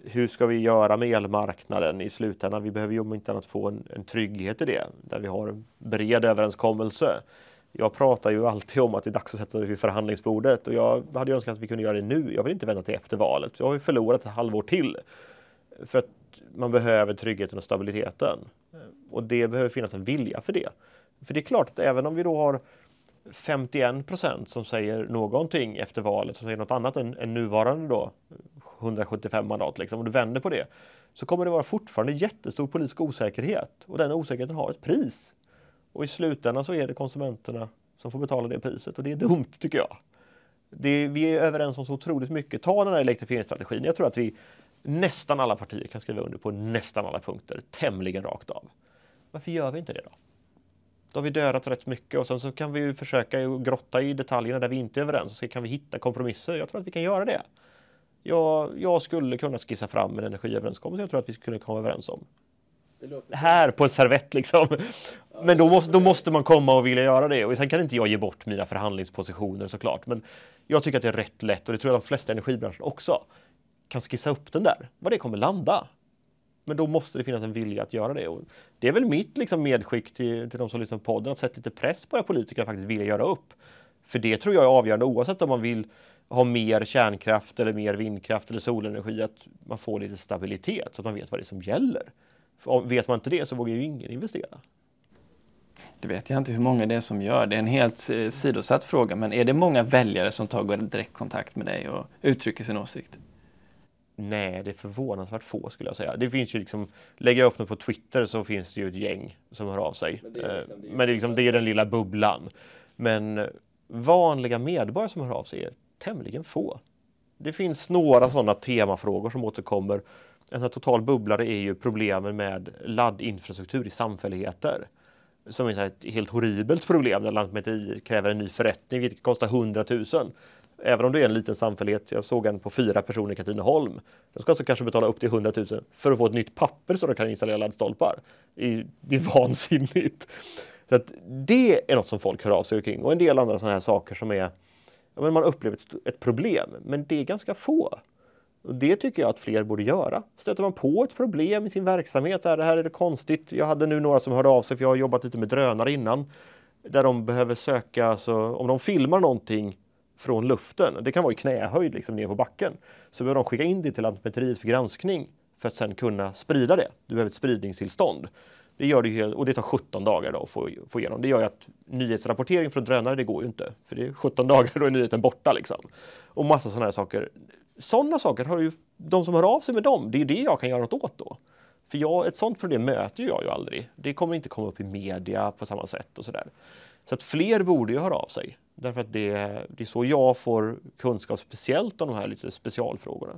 hur ska vi göra med elmarknaden i slutändan? Vi behöver ju om inte annat få en, en trygghet i det, där vi har en bred överenskommelse jag pratar ju alltid om att det är dags att sätta sig vid förhandlingsbordet och jag hade önskat att vi kunde göra det nu. Jag vill inte vänta till efter valet. Jag har ju förlorat ett halvår till. För att man behöver tryggheten och stabiliteten. Och det behöver finnas en vilja för det. För det är klart att även om vi då har 51 procent som säger någonting efter valet, som säger något annat än, än nuvarande då 175 mandat, liksom, om du vänder på det, så kommer det vara fortfarande jättestor politisk osäkerhet och den osäkerheten har ett pris. Och i slutändan så är det konsumenterna som får betala det priset och det är dumt tycker jag. Det, vi är överens om så otroligt mycket. Ta den här elektrifieringsstrategin. Jag tror att vi nästan alla partier kan skriva under på nästan alla punkter tämligen rakt av. Varför gör vi inte det då? Då har vi dödat rätt mycket och sen så kan vi ju försöka grotta i detaljerna där vi inte är överens och så kan vi hitta kompromisser. Jag tror att vi kan göra det. Jag, jag skulle kunna skissa fram en energiöverenskommelse jag tror att vi skulle komma överens om. Här på en servett liksom. Men då måste, då måste man komma och vilja göra det. Och sen kan inte jag ge bort mina förhandlingspositioner såklart. Men jag tycker att det är rätt lätt och det tror jag de flesta energibranscher också kan skissa upp den där. Var det kommer landa. Men då måste det finnas en vilja att göra det. Och det är väl mitt liksom, medskick till, till de som lyssnar på podden att sätta lite press på politiker att faktiskt vilja göra upp. För det tror jag är avgörande oavsett om man vill ha mer kärnkraft eller mer vindkraft eller solenergi, att man får lite stabilitet så att man vet vad det är som gäller. För vet man inte det så vågar ju ingen investera. Det vet jag inte hur många det är som gör. Det är en helt eh, sidosatt fråga, men är det många väljare som tar direktkontakt med dig och uttrycker sin åsikt? Nej, det är förvånansvärt få skulle jag säga. Det finns ju liksom, lägger jag upp något på Twitter så finns det ju ett gäng som hör av sig. Men det är, liksom, det är, Men det är, liksom, det är den lilla bubblan. Men vanliga medborgare som hör av sig är tämligen få. Det finns några sådana temafrågor som återkommer. En sån total bubblare är ju problemen med laddinfrastruktur i samfälligheter. Som är ett helt horribelt problem där Lantmäteriet kräver en ny förrättning vilket kostar 100 000. Även om det är en liten samfällighet, jag såg en på fyra personer i Katrineholm. De ska alltså kanske betala upp till 100 000 för att få ett nytt papper så de kan installera laddstolpar. Det är vansinnigt. Så att det är något som folk hör av sig kring och en del andra sådana här saker som är ja, men man upplever ett, ett problem, men det är ganska få. Och det tycker jag att fler borde göra. Stöter man på ett problem i sin verksamhet, här, det här är det konstigt. Jag hade nu några som hörde av sig, för jag har jobbat lite med drönare innan, där de behöver söka, alltså, om de filmar någonting från luften, det kan vara i knähöjd liksom ner på backen, så behöver de skicka in det till Lantmäteriet för granskning för att sedan kunna sprida det. Du behöver ett spridningstillstånd. Det gör det ju, och det tar 17 dagar då att få, få igenom. Det gör ju att nyhetsrapportering från drönare, det går ju inte. För det är 17 dagar, då är nyheten borta liksom. Och massa sådana här saker. Sådana saker har ju de som hör av sig med dem, det är det jag kan göra något åt då. För jag, ett sådant problem möter jag ju aldrig. Det kommer inte komma upp i media på samma sätt och sådär. Så att fler borde ju höra av sig. Därför att det, det är så jag får kunskap speciellt om de här lite specialfrågorna.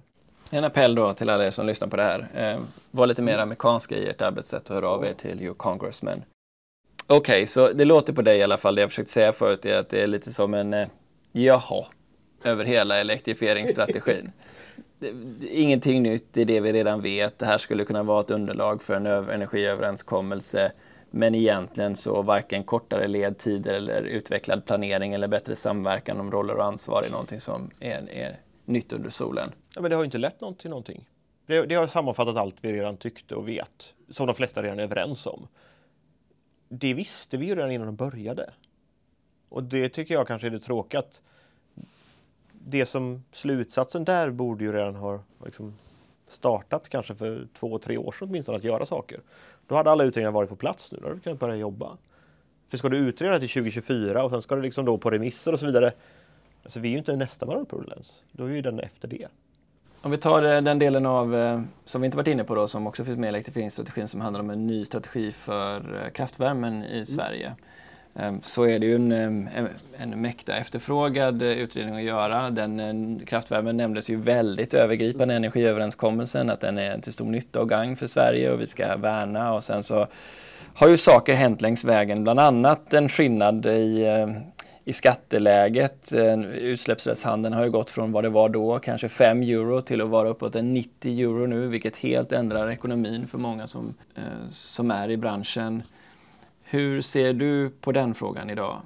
En appell då till alla er som lyssnar på det här. Eh, var lite mer amerikanska i ert arbetssätt och hör av er till your congressman. Okej, okay, så det låter på dig i alla fall, det jag försökte säga förut är att det är lite som en eh, jaha över hela elektrifieringsstrategin. Ingenting nytt, det är det vi redan vet. Det här skulle kunna vara ett underlag för en energiöverenskommelse. Men egentligen så varken kortare ledtider eller utvecklad planering eller bättre samverkan om roller och ansvar är någonting som är, är nytt under solen. Ja, men det har ju inte lett någon till någonting. Det, det har sammanfattat allt vi redan tyckte och vet, som de flesta redan är överens om. Det visste vi ju redan innan de började. Och det tycker jag kanske är det tråkiga att det som slutsatsen där borde ju redan ha liksom startat kanske för två, tre år sedan åtminstone att göra saker. Då hade alla utredningar varit på plats nu, då hade vi kunnat börja jobba. För ska du utreda till 2024 och sen ska det liksom då på remisser och så vidare Alltså vi är ju inte nästa mandatprodukens. Då är ju den efter det. Om vi tar eh, den delen av, eh, som vi inte varit inne på då, som också finns med i elektrifieringsstrategin som handlar om en ny strategi för eh, kraftvärmen i mm. Sverige. Ehm, Ehm, så är det ju en, ehm, en, en mäkta efterfrågad eh, utredning att göra. Den, eh, kraftvärmen nämndes ju väldigt övergripande i energiöverenskommelsen, att den är till stor nytta och gang för Sverige och vi ska värna och sen så har ju saker hänt längs vägen, bland annat en skillnad i ehm, i skatteläget. Utsläppsrättshandeln har ju gått från vad det var då, kanske 5 euro, till att vara uppåt en 90 euro nu, vilket helt ändrar ekonomin för många som, eh, som är i branschen. Hur ser du på den frågan idag?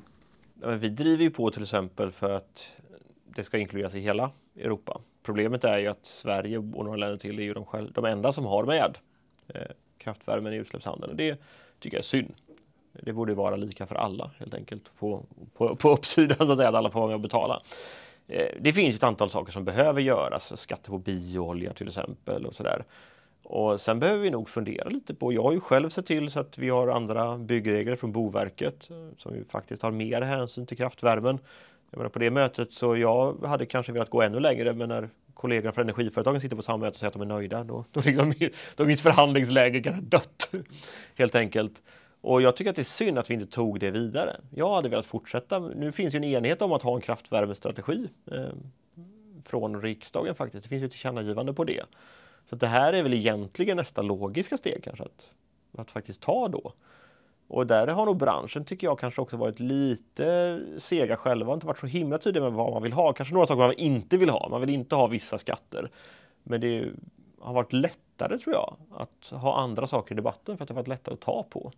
vi driver ju på till exempel för att det ska inkluderas i hela Europa. Problemet är ju att Sverige och några länder till är ju de, själv, de enda som har med eh, kraftvärmen i utsläppshandeln. det tycker jag är synd. Det borde vara lika för alla helt enkelt på, på, på uppsidan så att, säga, att alla får vara med och betala. Eh, det finns ett antal saker som behöver göras, skatter på bioolja till exempel och sådär. Och sen behöver vi nog fundera lite på, jag har ju själv sett till så att vi har andra byggregler från Boverket eh, som ju faktiskt har mer hänsyn till kraftvärmen. Jag menar på det mötet så jag hade kanske velat gå ännu längre men när kollegorna från energiföretagen sitter på samma möte och säger att de är nöjda då, då, liksom, då är mitt förhandlingsläge ganska dött. Helt enkelt. Och jag tycker att det är synd att vi inte tog det vidare. Jag hade velat fortsätta. Nu finns ju en enighet om att ha en kraftvärmestrategi eh, från riksdagen faktiskt. Det finns ju ett tillkännagivande på det. Så det här är väl egentligen nästa logiska steg kanske att, att faktiskt ta då. Och där har nog branschen, tycker jag, kanske också varit lite sega själva, inte varit så himla tydliga med vad man vill ha. Kanske några saker man inte vill ha. Man vill inte ha vissa skatter. Men det har varit lättare, tror jag, att ha andra saker i debatten för att det har varit lättare att ta på.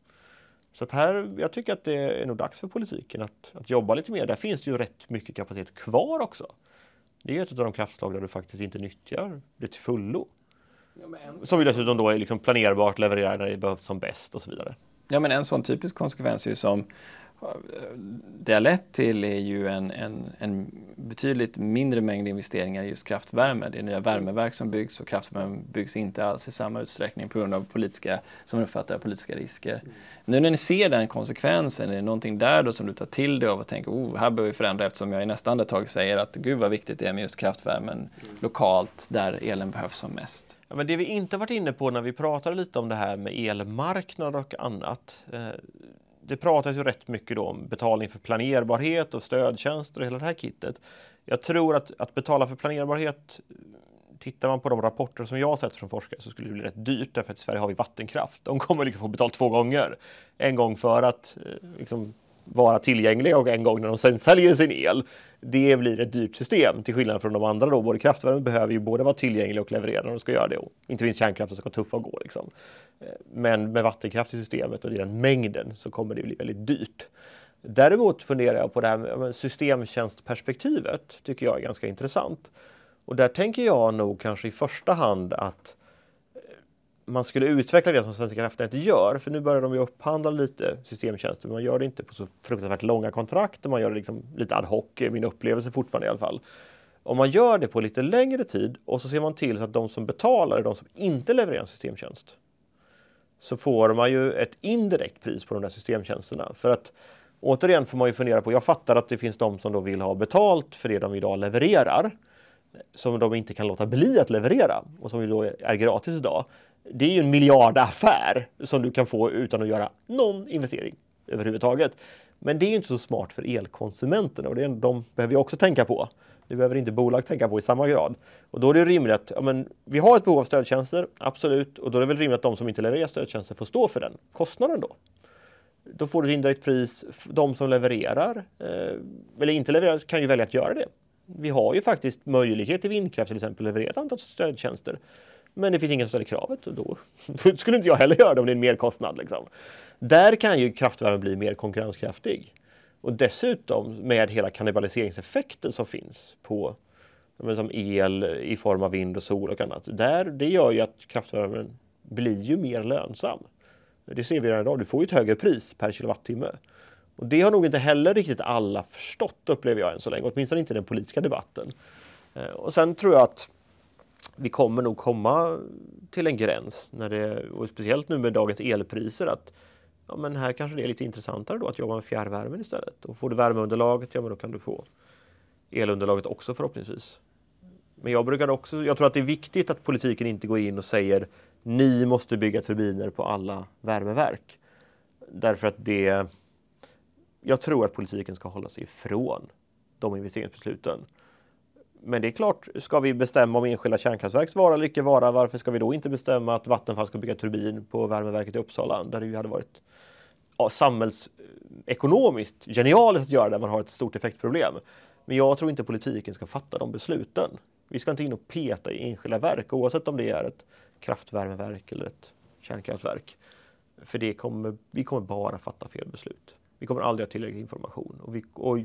Så att här, jag tycker att det är nog dags för politiken att, att jobba lite mer. Där finns det ju rätt mycket kapacitet kvar också. Det är ett av de kraftslag där du faktiskt inte nyttjar det till fullo. Som ju dessutom då är liksom planerbart, levererar när det behövs som bäst och så vidare. Ja, men en sån typisk konsekvens är ju som det har lett till är ju en, en, en, betydligt mindre mängd investeringar i just kraftvärme. Det är nya värmeverk som byggs och kraftvärme byggs inte alls i samma utsträckning på grund av politiska, som uppfattar politiska risker. Mm. Nu när ni ser den konsekvensen, är det någonting där då som du tar till dig av och tänker oh, här behöver vi förändra eftersom jag i nästa andetag säger att gud vad viktigt det är med just kraftvärmen mm. lokalt där elen behövs som mest. Ja, men det vi inte varit inne på när vi pratade lite om det här med elmarknad och annat. Eh, det pratas ju rätt mycket om betalning för planerbarhet och stödtjänster och hela det här kittet. Jag tror att, att betala för planerbarhet Tittar man på de rapporter som jag har sett från forskare så skulle det bli rätt dyrt därför att i Sverige har vi vattenkraft. De kommer liksom få betalt två gånger. En gång för att eh, liksom, vara tillgängliga och en gång när de sen säljer sin el. Det blir ett dyrt system till skillnad från de andra då. Både kraftvärme behöver ju både vara tillgänglig och leverera när de ska göra det. Och inte minst kärnkraften ska vara tuff att gå. Liksom. Eh, men med vattenkraft i systemet och i den mängden så kommer det bli väldigt dyrt. Däremot funderar jag på det här med systemtjänstperspektivet tycker jag är ganska intressant. Och där tänker jag nog kanske i första hand att man skulle utveckla det som Svenska kraftnät gör, för nu börjar de ju upphandla lite systemtjänster, men man gör det inte på så fruktansvärt långa kontrakt och man gör det liksom lite ad hoc, min upplevelse fortfarande i alla fall. Om man gör det på lite längre tid och så ser man till så att de som betalar är de som inte levererar en systemtjänst. Så får man ju ett indirekt pris på de där systemtjänsterna. För att återigen får man ju fundera på, jag fattar att det finns de som då vill ha betalt för det de idag levererar som de inte kan låta bli att leverera och som ju då är gratis idag det är ju en miljardaffär som du kan få utan att göra någon investering överhuvudtaget. Men det är inte så smart för elkonsumenterna och det är, de behöver vi också tänka på. Det behöver inte bolag tänka på i samma grad. Och då är det rimligt att ja, men, vi har ett behov av stödtjänster, absolut, och då är det väl rimligt att de som inte levererar stödtjänster får stå för den kostnaden då. Då får du ett indirekt pris. De som levererar, eh, eller inte levererar, kan ju välja att göra det. Vi har ju faktiskt möjlighet till vindkraft till exempel att leverera ett antal stödtjänster. Men det finns ingen som ställer kravet och då, då skulle inte jag heller göra det om det är en merkostnad. Liksom. Där kan ju kraftvärmen bli mer konkurrenskraftig. Och dessutom med hela kannibaliseringseffekten som finns på som el i form av vind och sol och annat. Där, det gör ju att kraftvärmen blir ju mer lönsam. Det ser vi redan idag. Du får ju ett högre pris per kilowattimme. Och det har nog inte heller riktigt alla förstått upplever jag än så länge, åtminstone inte i den politiska debatten. Eh, och sen tror jag att vi kommer nog komma till en gräns, när det, och speciellt nu med dagens elpriser, att ja, men här kanske det är lite intressantare då att jobba med fjärrvärmen istället. Och får du värmeunderlaget, ja men då kan du få elunderlaget också förhoppningsvis. Men jag brukar också, jag tror att det är viktigt att politiken inte går in och säger ni måste bygga turbiner på alla värmeverk. Därför att det, jag tror att politiken ska hålla sig ifrån de investeringsbesluten. Men det är klart, ska vi bestämma om enskilda kärnkraftverks vara eller icke vara, varför ska vi då inte bestämma att Vattenfall ska bygga turbin på värmeverket i Uppsala, där det ju hade varit ja, samhällsekonomiskt genialiskt att göra det, man har ett stort effektproblem. Men jag tror inte politiken ska fatta de besluten. Vi ska inte in och peta i enskilda verk, oavsett om det är ett kraftvärmeverk eller ett kärnkraftverk. För det kommer, vi kommer bara fatta fel beslut. Vi kommer aldrig ha tillräcklig information. Och vi, och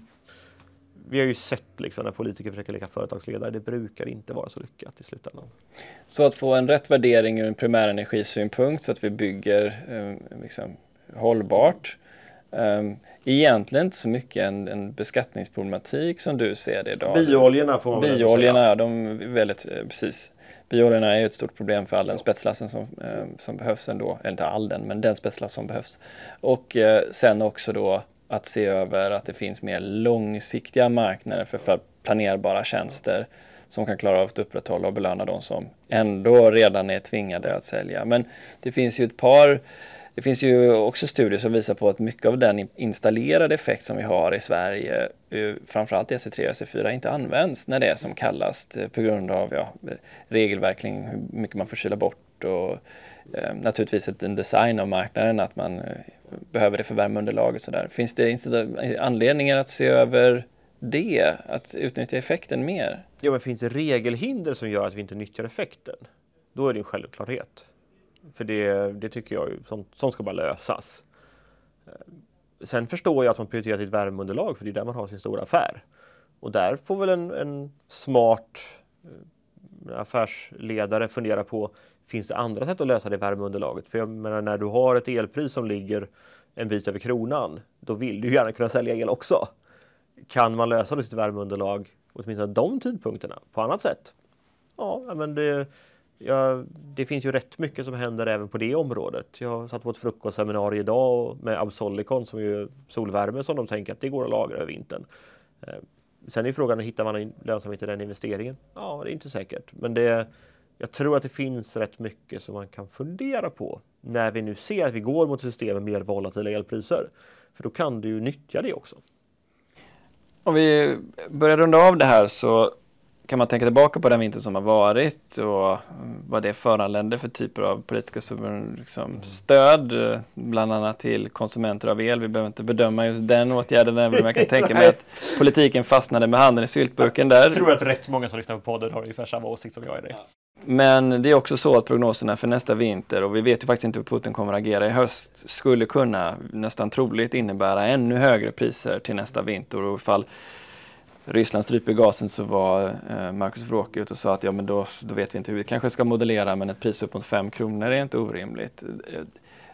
vi har ju sett liksom när politiker försöker leka företagsledare, det brukar inte vara så lyckat i slutändan. Så att få en rätt värdering ur en primärenergisynpunkt så att vi bygger eh, liksom, hållbart Um, egentligen inte så mycket en, en beskattningsproblematik som du ser det idag. Biooljorna får man Biooljorna, säga. de är väldigt, eh, precis. Biooljorna är ett stort problem för all den spetslasten som, eh, som behövs ändå. Eller inte all den, men den spetslast som behövs. Och eh, sen också då att se över att det finns mer långsiktiga marknader för, planerbara tjänster som kan klara av att upprätthålla och belöna de som ändå redan är tvingade att sälja. Men det finns ju ett par det finns ju också studier som visar på att mycket av den installerade effekt som vi har i Sverige, eh, framförallt i EC3 och EC4, inte används när det är som kallast eh, på grund av ja, regelverk hur mycket man får kyla bort och Eh, naturligtvis en design av marknaden, att man eh, behöver det för värmeunderlag och sådär. Finns det anledningar att se över det, att utnyttja effekten mer? Ja, men finns det regelhinder som gör att vi inte nyttjar effekten? Då är det en självklarhet. För det, det tycker jag som, sånt ska bara lösas. Eh, sen förstår jag att man prioriterar sitt värmeunderlag för det är där man har sin stora affär. Och där får väl en, en smart affärsledare fundera på Finns det andra sätt att lösa det värmeunderlaget? För jag menar när du har ett elpris som ligger en bit över kronan, då vill du gärna kunna sälja el också. Kan man lösa det sitt värmeunderlag åtminstone de tidpunkterna på annat sätt? Ja, men det, ja, det finns ju rätt mycket som händer även på det området. Jag satt på ett frukostseminarium idag med Absolicon som är solvärme som de tänker att det går att lagra över vintern. Eh, sen är frågan, hittar man lönsamhet i den investeringen? Ja, det är inte säkert. Men det, jag tror att det finns rätt mycket som man kan fundera på när vi nu ser att vi går mot system med mer volatila elpriser. För då kan du ju nyttja det också. Om vi börjar runda av det här så kan man tänka tillbaka på den vintern som har varit och vad det föranledde för typer av politiska liksom, stöd, bland annat till konsumenter av el. Vi behöver inte bedöma just den åtgärden, men jag kan tänka mig att politiken fastnade med handen i syltburken där. Jag tror att rätt många som lyssnar på podden har ungefär samma åsikt som jag i det. Men det är också så att prognoserna för nästa vinter, och vi vet ju faktiskt inte hur Putin kommer att agera i höst, skulle kunna nästan troligt innebära ännu högre priser till nästa vinter. Och ifall Ryssland stryper gasen så var Markus Marcus Wråke ute och sa att ja men då, då vet vi inte hur vi kanske ska modellera men ett pris upp mot 5 kronor är inte orimligt. Eh,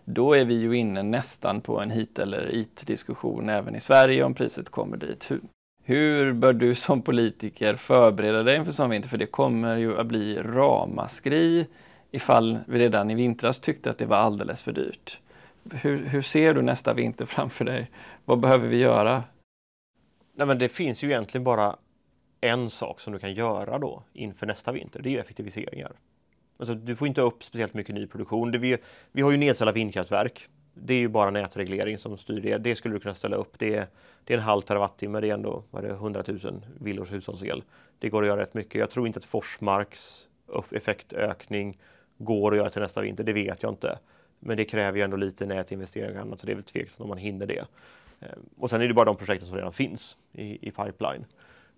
då är vi ju inne nästan på en hit eller it diskussion även i Sverige om priset kommer dit. Hur, hur bör du som politiker förbereda dig inför sån vinter? För det kommer ju att bli ramaskri ifall vi redan i vintras tyckte att det var alldeles för dyrt. Hur, hur ser du nästa vinter framför dig? Vad behöver vi göra? Nej, men det finns ju egentligen bara en sak som du kan göra då inför nästa vinter. Det är effektiviseringar. Alltså, du får inte upp speciellt mycket ny produktion. Det vi, vi har ju nedställda vindkraftverk. Det är ju bara nätreglering som styr det. Det skulle du kunna ställa upp. Det är, det är en halv terawattimme. Det är ändå vad är det, 100 000 villors hushållsel. Det går att göra rätt mycket. Jag tror inte att Forsmarks effektökning går att göra till nästa vinter. Det vet jag inte. Men det kräver ju ändå lite nätinvesteringar och annat så det är väl tveksamt om man hinner det. Eh, och sen är det bara de projekten som redan finns i, i pipeline.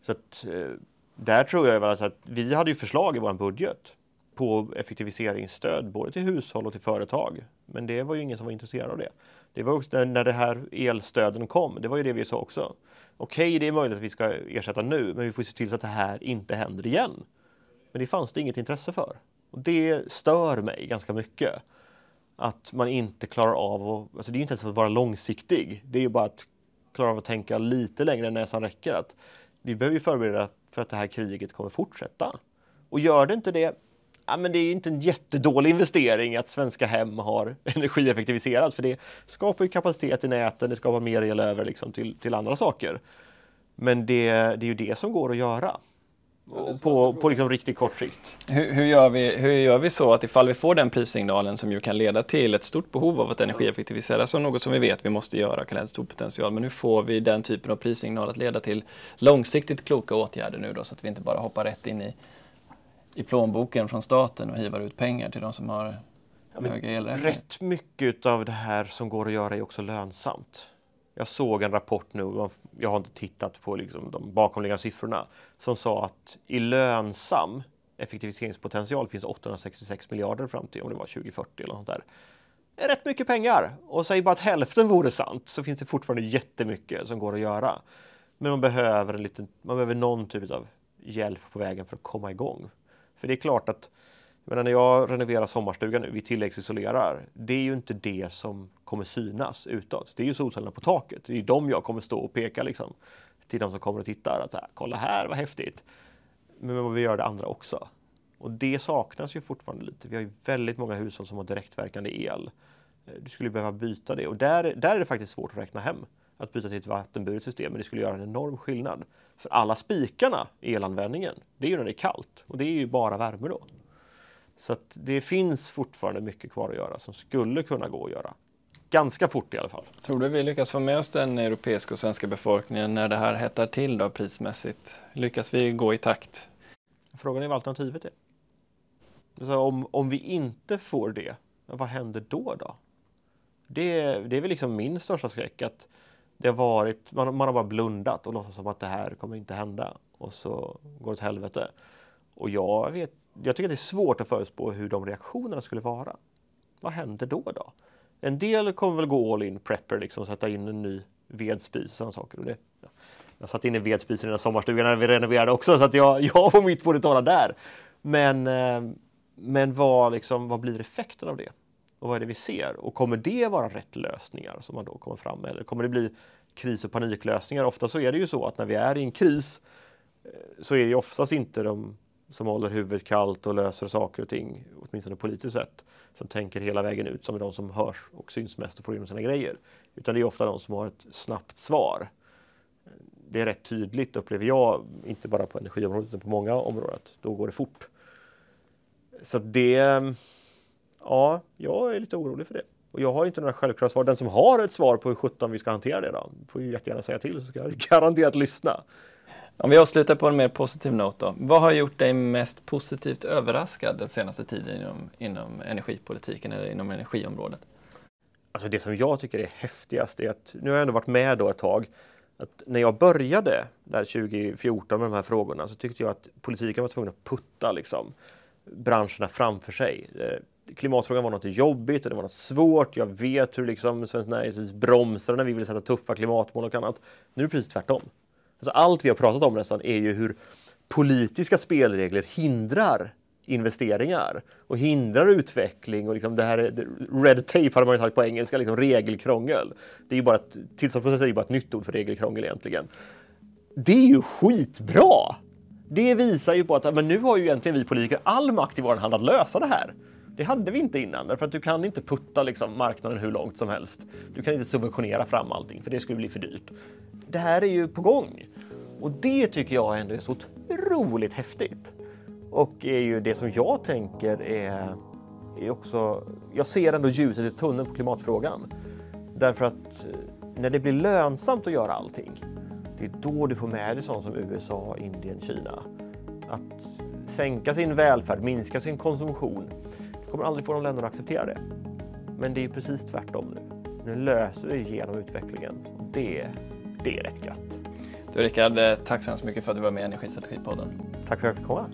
Så att, eh, där tror jag väl alltså att vi hade ju förslag i vår budget på effektiviseringsstöd både till hushåll och till företag. Men det var ju ingen som var intresserad av det. Det var också när det här elstöden kom, det var ju det vi sa också. Okej, okay, det är möjligt att vi ska ersätta nu, men vi får se till så att det här inte händer igen. Men det fanns det inget intresse för. Och det stör mig ganska mycket att man inte klarar av att, alltså det är inte ens att vara långsiktig. Det är ju bara att klara av att tänka lite längre än näsan räcker. Att vi behöver ju förbereda för att det här kriget kommer fortsätta. Och gör det inte det, ja, men det är inte en jättedålig investering att svenska hem har energieffektiviserat för det skapar ju kapacitet i näten, det skapar mer el över liksom till, till andra saker. Men det, det är ju det som går att göra på, på liksom riktigt kort sikt. Hur, hur, gör vi, hur gör vi så att ifall vi får den prissignalen som ju kan leda till ett stort behov av att energieffektivisera som något som vi vet vi måste göra kan ha en stor potential. Men hur får vi den typen av prissignal att leda till långsiktigt kloka åtgärder nu då så att vi inte bara hoppar rätt in i, i plånboken från staten och hivar ut pengar till de som har ja, höga elräkningar? Rätt mycket av det här som går att göra är också lönsamt. Jag såg en rapport nu, jag har inte tittat på liksom de bakomliggande siffrorna, som sa att i lönsam effektiviseringspotential finns 866 miljarder fram till om det var 2040 eller något där. Det är rätt mycket pengar och säg bara att hälften vore sant så finns det fortfarande jättemycket som går att göra. Men man behöver, en liten, man behöver någon typ av hjälp på vägen för att komma igång. För det är klart att men när jag renoverar sommarstugan nu, vi tilläggsisolerar, det är ju inte det som kommer synas utåt. Det är ju solcellerna på taket. Det är ju de jag kommer stå och peka liksom till de som kommer och tittar. Att så här, Kolla här, vad häftigt! Men vi gör det andra också. Och det saknas ju fortfarande lite. Vi har ju väldigt många hushåll som har direktverkande el. Eh, du skulle behöva byta det och där, där är det faktiskt svårt att räkna hem att byta till ett vattenburet system, men det skulle göra en enorm skillnad. För alla spikarna i elanvändningen, det är ju när det är kallt och det är ju bara värme då. Så att det finns fortfarande mycket kvar att göra som skulle kunna gå att göra. Ganska fort i alla fall. Tror du vi lyckas få med oss den europeiska och svenska befolkningen när det här hettar till då prismässigt? Lyckas vi gå i takt? Frågan är vad alternativet är. Alltså om, om vi inte får det, vad händer då? då? Det, det är väl liksom min största skräck att det har varit, man, man har bara blundat och låtsas som att det här kommer inte hända och så går det åt helvete. Och jag, vet, jag tycker att det är svårt att förutspå hur de reaktionerna skulle vara. Vad händer då? då? En del kommer väl gå all in prepper, liksom sätta in en ny vedspis och sådana saker. Och det, ja. Jag satte in en vedspis i den här sommarstugan när vi renoverade också så att jag, jag får mitt får tala där. Men, eh, men vad, liksom, vad blir effekten av det? Och vad är det vi ser? Och kommer det vara rätt lösningar som man då kommer fram med? Eller kommer det bli kris och paniklösningar? Ofta så är det ju så att när vi är i en kris eh, så är det oftast inte de som håller huvudet kallt och löser saker och ting, åtminstone politiskt sett, som tänker hela vägen ut, som är de som hörs och syns mest och får igenom sina grejer. Utan det är ofta de som har ett snabbt svar. Det är rätt tydligt upplever jag, inte bara på energiområdet utan på många områden, då går det fort. Så det Ja, jag är lite orolig för det. Och jag har inte några självklara svar. Den som har ett svar på hur sjutton vi ska hantera det då, får ju jättegärna säga till så ska jag garanterat lyssna. Om vi avslutar på en mer positiv not då. Vad har gjort dig mest positivt överraskad den senaste tiden inom, inom energipolitiken eller inom energiområdet? Alltså det som jag tycker är häftigast är att, nu har jag ändå varit med då ett tag, att när jag började där 2014 med de här frågorna så tyckte jag att politiken var tvungen att putta liksom branscherna framför sig. Eh, klimatfrågan var något jobbigt och det var något svårt. Jag vet hur liksom Svenskt Näringsliv bromsade när vi ville sätta tuffa klimatmål och annat. Nu är det precis tvärtom. Alltså allt vi har pratat om nästan är ju hur politiska spelregler hindrar investeringar och hindrar utveckling och liksom det här red tape hade man ju sagt på engelska, liksom regelkrångel. Det är ju bara ett, tillståndsprocess är ju bara ett nytt ord för regelkrångel egentligen. Det är ju skitbra! Det visar ju på att men nu har ju egentligen vi politiker all makt i vår hand att lösa det här. Det hade vi inte innan, därför att du kan inte putta liksom marknaden hur långt som helst. Du kan inte subventionera fram allting, för det skulle bli för dyrt. Det här är ju på gång. Och det tycker jag ändå är så otroligt häftigt. Och är ju det som jag tänker är, är också... Jag ser ändå ljuset i tunneln på klimatfrågan. Därför att eh, när det blir lönsamt att göra allting, det är då du får med dig sånt som USA, Indien, Kina. Att sänka sin välfärd, minska sin konsumtion kommer aldrig få de länderna att acceptera det. Men det är precis tvärtom nu. Nu löser vi igenom utvecklingen. Det, det är rätt gött. Du Rickard, eh, tack så hemskt mycket för att du var med i Energistrategipodden. Tack för att jag fick komma.